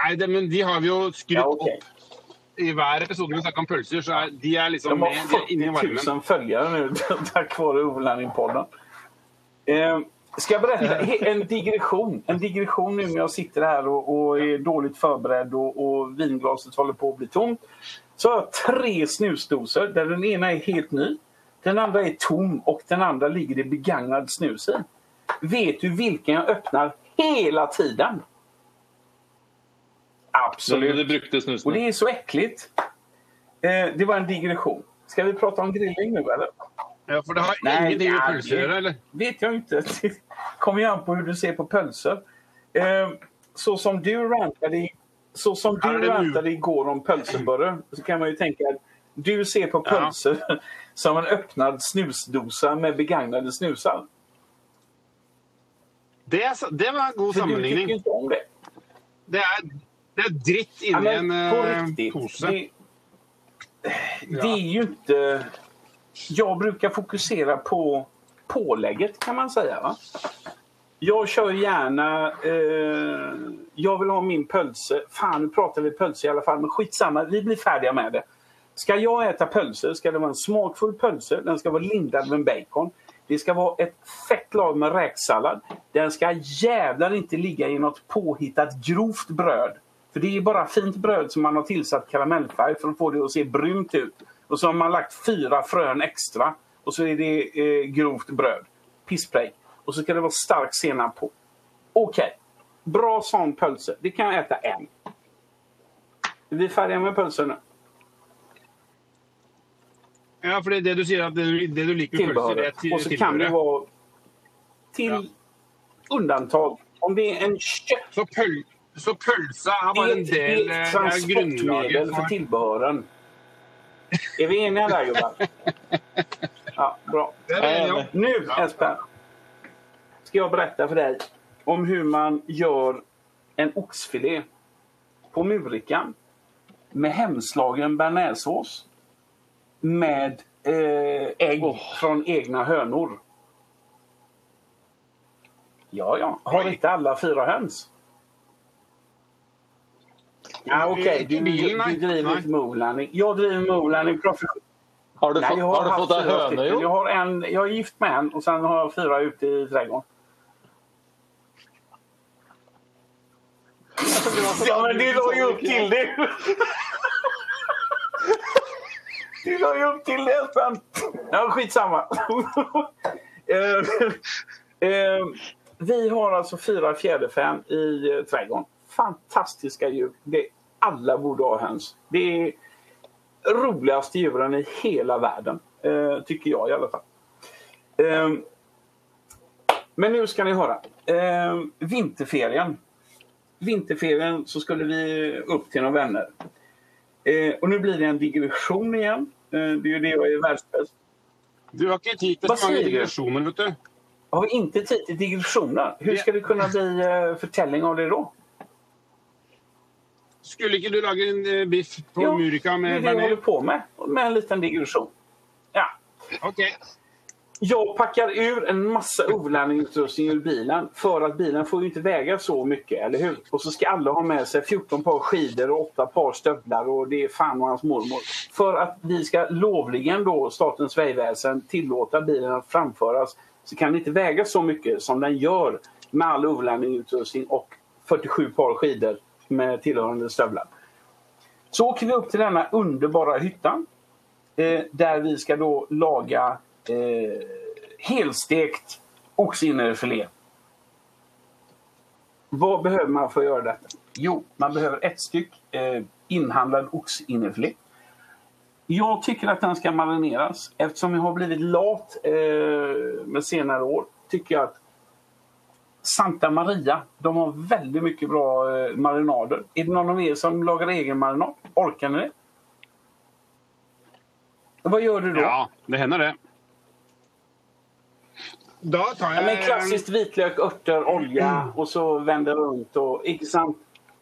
Nei, det, men de har vi jo skrudd Ja, okay. opp i hver episode vi snakker om pølser. så er, De er liksom De har med de er inne i 40 varmen. 000 følgere nå takk vare Overlanding-podden. Eh, ska jeg berätta en digresjon? En digresjon nå når jeg sitter her og, og er dårlig forberedt og, og vinglaset holder på å bli tomt. Så har jeg tre snusdoser der den ene er helt ny. Den andre er tom og den andre ligger i begagnet snus i. Vet du hvilken jeg åpner hele tiden? Absolut. Du brukte Och det är så äckligt. Eh, det var en digression. Ska vi prata om grilling nu eller? Ja, For det har Nej, ingenting med gjøre, eller? vet jag inte. Det kommer ju an på hur du ser på pölser. Eh, så som du rantade, så som du rantade igår om pölseburre så kan man ju tänka att du ser på Ja. som en öppnad snusdosa med begagnade snusar. Det, det var en god För du tycker sammenligning. inte om det. Det er, det er dritt Ja, inni en men på eh, riktigt. pose. Det, det är ju inte... Jag brukar fokusera på pålägget kan man säga. Va? Jag kör gärna... Eh, jag vill ha min pölse. Fan, nu pratar vi pölse i alla fall. Men skitsamma, vi blir färdiga med det. Ska jag äta pölse ska det vara en smakfull pölse. Den ska vara lindad med bacon. Det ska vara ett fett lag med räksallad. Den ska jävlar inte ligga i något påhittat grovt bröd. För det är bara fint bröd som man har tillsatt karamellfärg för att få det att se brunt ut. Och så har man lagt fyra frön extra. Och så är det eh, grovt bröd. Pissprej. Och så ska det vara stark senap på. Okej. Bra sån pölse. Det kan jag äta en. Är vi färdiga med pölsen nu? Ja, for det, det du sier at det, det du liker med pølser, det er Tillbehöret. til- Och så kan det vara till undantag. Om det är en kött Så, pøl, så pølsa er bare en del eh, av grunnlaget for tilbehøren. Er vi enige der, gubbar? Ja, bra. Nå, ja. Nu Espen, ska jag berätta för dig om hur man gör en oxfilé på murikan med hemslagen bearnaisesås med eh, ägg från egna hönor. Ja, ja. Har ikke inte alla fyra höns? Ja, Okej, du, du, du driver inte moorlanding. Jag driver moorlanding professionellt. Har du, Nej, jag har du fått deg fyra høne, stycken. jo? Jag, har en, jag är gift med en och sen har jag fyra ute i trädgården. Ja, men du la ju upp till det. Du la ju upp till det, Espen. Ja, skitsamma. Eh, eh, vi har alltså fyra fjäderfän i eh, trädgården. Fantastiska djur. Det, alla borde ha höns. Det är roligaste djuren i hela världen. Eh, tycker jag i alla fall. Eh, men nu ska ni höra. Eh, vinterferien. Vinterferien så skulle vi upp till några vänner. Eh, och nu blir det en digression igen. Eh, det är ju det jag är världsbäst. Du har ikke tid till så många digressioner, vet du. Har vi inte tid till digressioner? Hur ska det kunna bli eh, förtällning av det då? Skulle ikke du lage en eh, biff på Ja, Murica det bearnés? Jo, det holder på med. Med en liten digresjon. Ja. OK. Jag packar ur en massa overlandningsutrustning ur bilen för att bilen får ju inte väga så mycket, eller hur? Och så ska alla ha med sig 14 par skidor och 8 par stövlar och det är fan och hans mormor. För att vi ska lovligen då, Statens vägväsen, tillåta bilen att framföras så kan det inte väga så mycket som den gör med all overlandningsutrustning och 47 par skidor med tillhörande stövlar. Så åker vi upp till denna underbara hyttan eh, där vi ska då laga eh, helstekt oxinnerfilé. Vad behöver man för att göra detta? Jo, man behöver ett styck eh, inhandlad oxinnerfilé. Jag tycker att den ska marineras. Eftersom jag har blivit lat eh, med senare år tycker jag att Santa Maria, de har väldigt mycket bra eh, marinader. Är det någon av er som lagar egen marinad? Orkar ni det? Vad gör du då? Ja, det hender det. Da tar Ja, jeg men klassiskt vitlök, örter, olja och så vänder runt. Och, inte sant?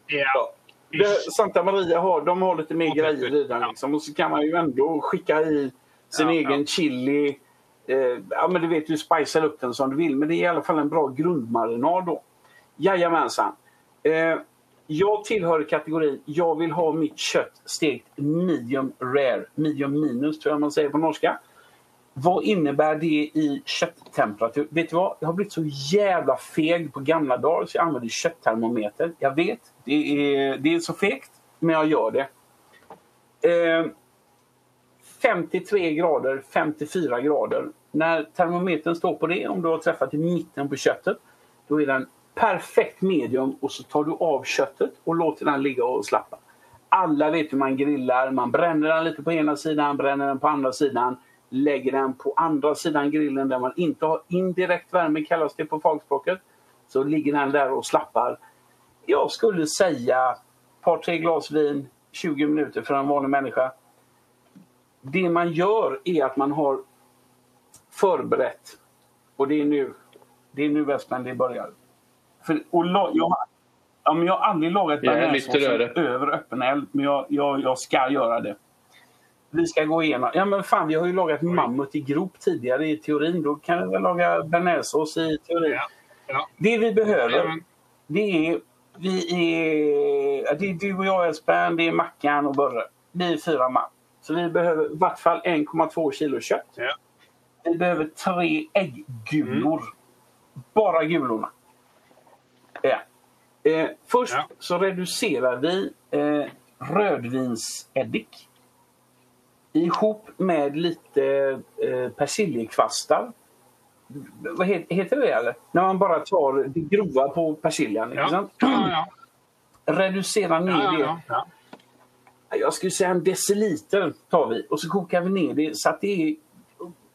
Ja. Det, Santa Maria har, de har lite mer greier grejer i den. Liksom. Och så kan man ju ändå skicka i sin Ja, egen ja. chili. Eh, ja, men du vet, du spicer upp den som du vill. Men det är i alla fall en bra grundmarinad då. Jajamensan. Eh, jag tillhör kategorin, jag vill ha mitt kött stekt medium rare. Medium minus tror jag man säger på norska. Vad innebär det i kötttemperatur? Vet du vad? Jag har blivit så jävla feg på gamla dagar så jag använder kötttermometer. Jag vet, det är, det är så fegt, men jag gör det. Eh, 53 grader, 54 grader. När termometern står på det, om du har träffat i mitten på köttet, då är den perfekt medium och så tar du av köttet och låter den ligga och slappa. Alla vet hur man grillar. Man bränner den lite på ena sidan, bränner den på andra sidan. Lägger den på andra sidan grillen där man inte har indirekt värme, kallas det på fagspråket. Så ligger den där och slappar. Jag skulle säga ett par, tre glas vin, 20 minuter för en vanlig människa. Det man gör är att man har förberett. Och det är nu, det är nu det börjar. För, och la, jag, ja, men jag har aldrig lagat Jag bearnaisesås lyfter örat. över öppen eld, men jag, jag, jag ska göra det. Vi ska gå igenom. Ja men fan, vi har ju lagat mammut i grop tidigare i teorin. Då kan vi väl laga bearnaisesås i teorin. Ja. Ja. Det vi behöver, det är... Vi är det är du och jag Espen, det är Mackan och Börre. Vi är fyra man. Så vi behöver i vart fall 1,2 kilo kött. Ja. Vi behöver tre ägggulor. Bara gulorna. Ja. Eh, först Ja. så reducerar vi eh, rödvinseddik ihop med lite eh, persiljekvastar. Vad heter, heter det eller? När man bara tar det grova på persiljan. Ja. Ja, ja. Reducera ner det. ja, ja. Jag skulle säga en deciliter tar vi och så kokar vi ner det så att det är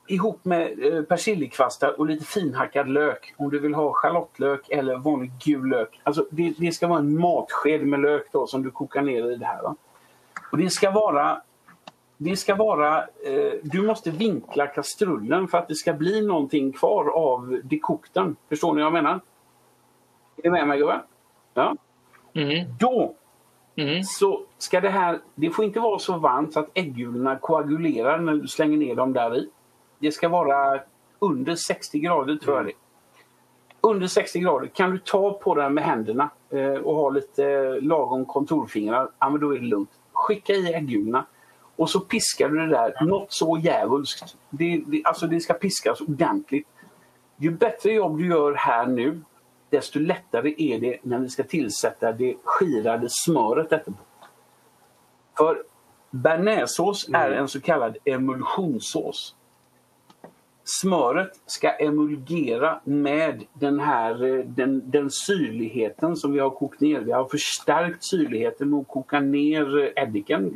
ihop med eh, persiljekvastar och lite finhackad lök. Om du vill ha schalottlök eller vanlig gul lök. Alltså det, det ska vara en matsked med lök då som du kokar ner i det här. Va? Och det ska vara det ska vara, eh, du måste vinkla kastrullen för att det ska bli någonting kvar av dekokten. Förstår ni vad jag menar? Är ni med mig gubben? Ja. Mm. Då Mm. så ska det här, det får inte vara så varmt så att äggulorna koagulerar när du slänger ner dem där i. Det ska vara under 60 grader tror jag det. Under 60 grader. Kan du ta på den med händerna eh, och ha lite lagom kontorfingrar, ja men då är det lugnt. Skicka i äggulorna och så piskar du det där något så djävulskt. Det, det, alltså det ska piskas ordentligt. Ju bättre jobb du gör här nu, desto lättare är det när vi ska tillsätta det skirade smöret efterpå. För bearnaisesås är en så kallad emulsionssås. Smöret skal emulgera med den här eh, den, den syrligheten som vi har kokt ned. Vi har forsterket syrligheten med å koka ner eh, eddiken.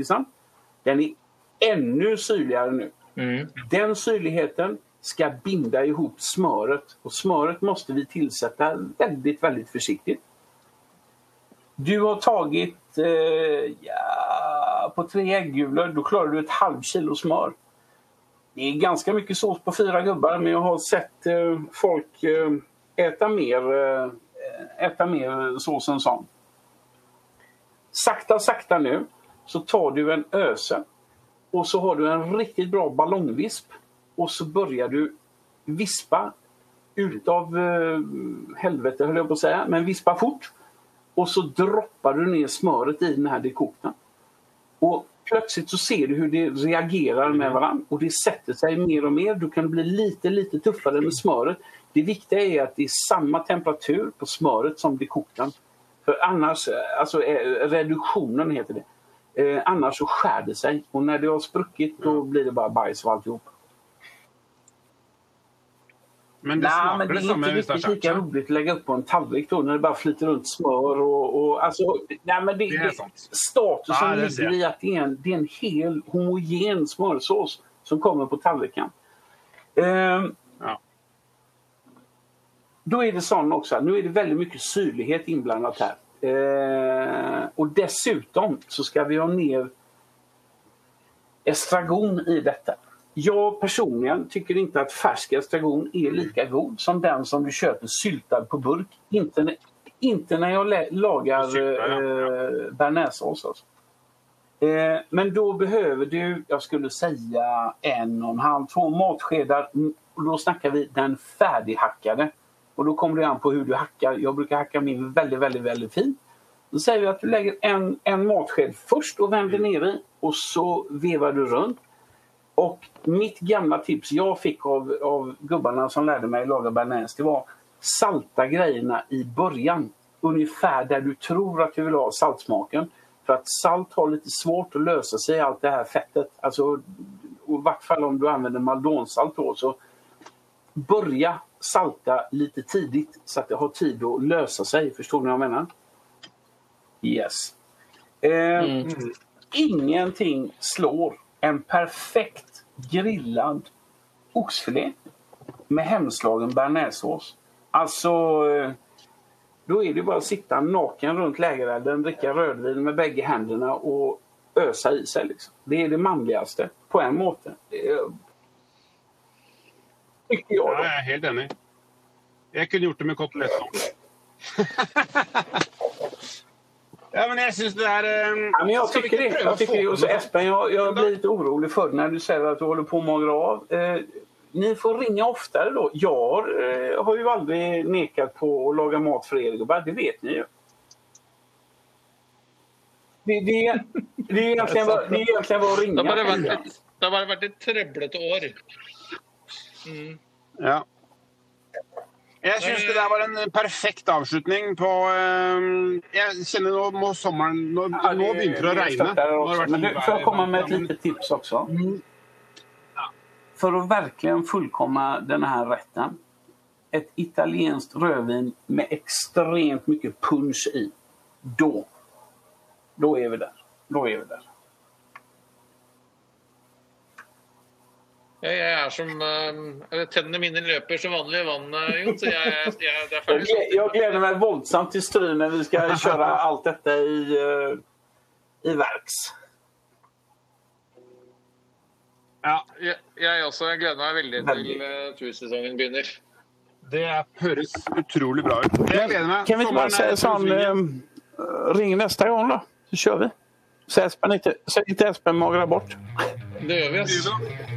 Den er enda syrligere nå. Mm. Den syrligheten skal binde ihop smøret. Og smøret må vi tilsette veldig, veldig forsiktig. Du har tatt eh, ja, på tre äggulor, klarer klarar du et halvt kilo smör. Det är ganska mycket sås på fyra gubbar men jag har sett eh, folk eh, äta, mer, eh, äta mer sås än sån. Sakta, sakta nu så tar du en öse och så har du en riktigt bra ballongvisp och så börjar du vispa utav eh, helvete höll jag på att säga, men vispa fort. Och så droppar du ner smöret i den här dekokten. Och plötsligt så ser du hur det reagerar med varandra och det sätter sig mer och mer. Du kan bli lite, lite tuffare med smöret. Det viktiga är att det är samma temperatur på smöret som dekokten. För annars, alltså eh, reduktionen heter det. Eh, annars så skär det sig och när det har spruckit då blir det bara bajs och alltihop. Men det Nej, smakar men det det är inte riktigt lika roligt att lägga upp på en tallrik då när det bara flyter runt smör och, och alltså, nej, men det, Det är sant. statusen Ja, ligger i att det är, en, det är en hel homogen smörsås som kommer på tallriken. Ehm, Ja. Då är det sån också, nu är det väldigt mycket syrlighet inblandat här. Ehm, och dessutom så ska vi ha ner estragon i detta. Jag personligen tycker inte att färsk estragon är lika god som den som du köper syltad på burk. Inte, inte när jag lagar Syltad, eh, bearnaisesås. Alltså. Eh, men då behöver du, jag skulle säga en och en halv, två matskedar. Mm, Och då snackar vi den färdighackade. Och då kommer det an på hur du hackar. Jag brukar hacka min väldigt, väldigt, väldigt fint. Då säger vi att du lägger en, en matsked först och vänder ner i och så vevar du runt. Och mitt gamla tips jag fick av, av gubbarna som lärde mig laga bearnaise det var salta grejerna i början. Ungefär där du tror att du vill ha saltsmaken. För att salt har lite svårt att lösa sig i allt det här fettet. Alltså, I vart fall om du använder maldonsalt då. Så börja salta lite tidigt så att det har tid att lösa sig. Förstår ni vad jag menar? Yes. Eh, Ingenting slår en perfekt grillad oxfilé med hemslagen bearnaisesås. Alltså, då är det bara att sitta naken runt lägerelden, dricka rödvin med bägge händerna och ösa i sig. Liksom. Det är det manligaste på en måte. Tycker jag. Ja, jag er helt enig. Jeg kunne gjort det med kotelett nå. ja, men jeg syns det er Um... Ja, men jag skal tycker ikke det. å Jag tycker det. Och så Espen, jag, jag blir lite orolig för när du säger att du håller på att magra av. Eh, ni får ringa oftare då. Jag eh, har ju aldrig nekat på att laga mat för er gubbar. Det vet ni ju. Det, det, det, är egentligen bara, det har bare vært et, det har bare vært et trøblete år. Ja. Jeg syns det der var en perfekt avslutning på eh, Jeg kjenner nå må sommeren Nå, nå begynner det å regne. Men du, får jag vær- med et lite tips også? För att verkligen fullkomma den här rätten. Ett italienskt rödvin med extremt mycket punch i. Da, da er vi der. Da er vi där. Jeg, jeg er som eh, Tennene mine løper som vanlig i vann, Jon, så jeg, jeg, det er jeg, gleder meg voldsomt til Stry när vi skal kjøre alt dette i, eh, i verks. Ja, Jeg, jeg også. Jeg gleder meg veldig til uh, tursesongen begynner. det høres utrolig bra ut. Jeg gleder meg. Kan vi ikke bare Sommeren sånn uh, ring neste gang, da. så kjører vi. Så Espen ikke, så inte Espen magrar bort. Det gjør vi, altså.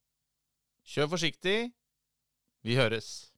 kjør forsiktig, vi høres.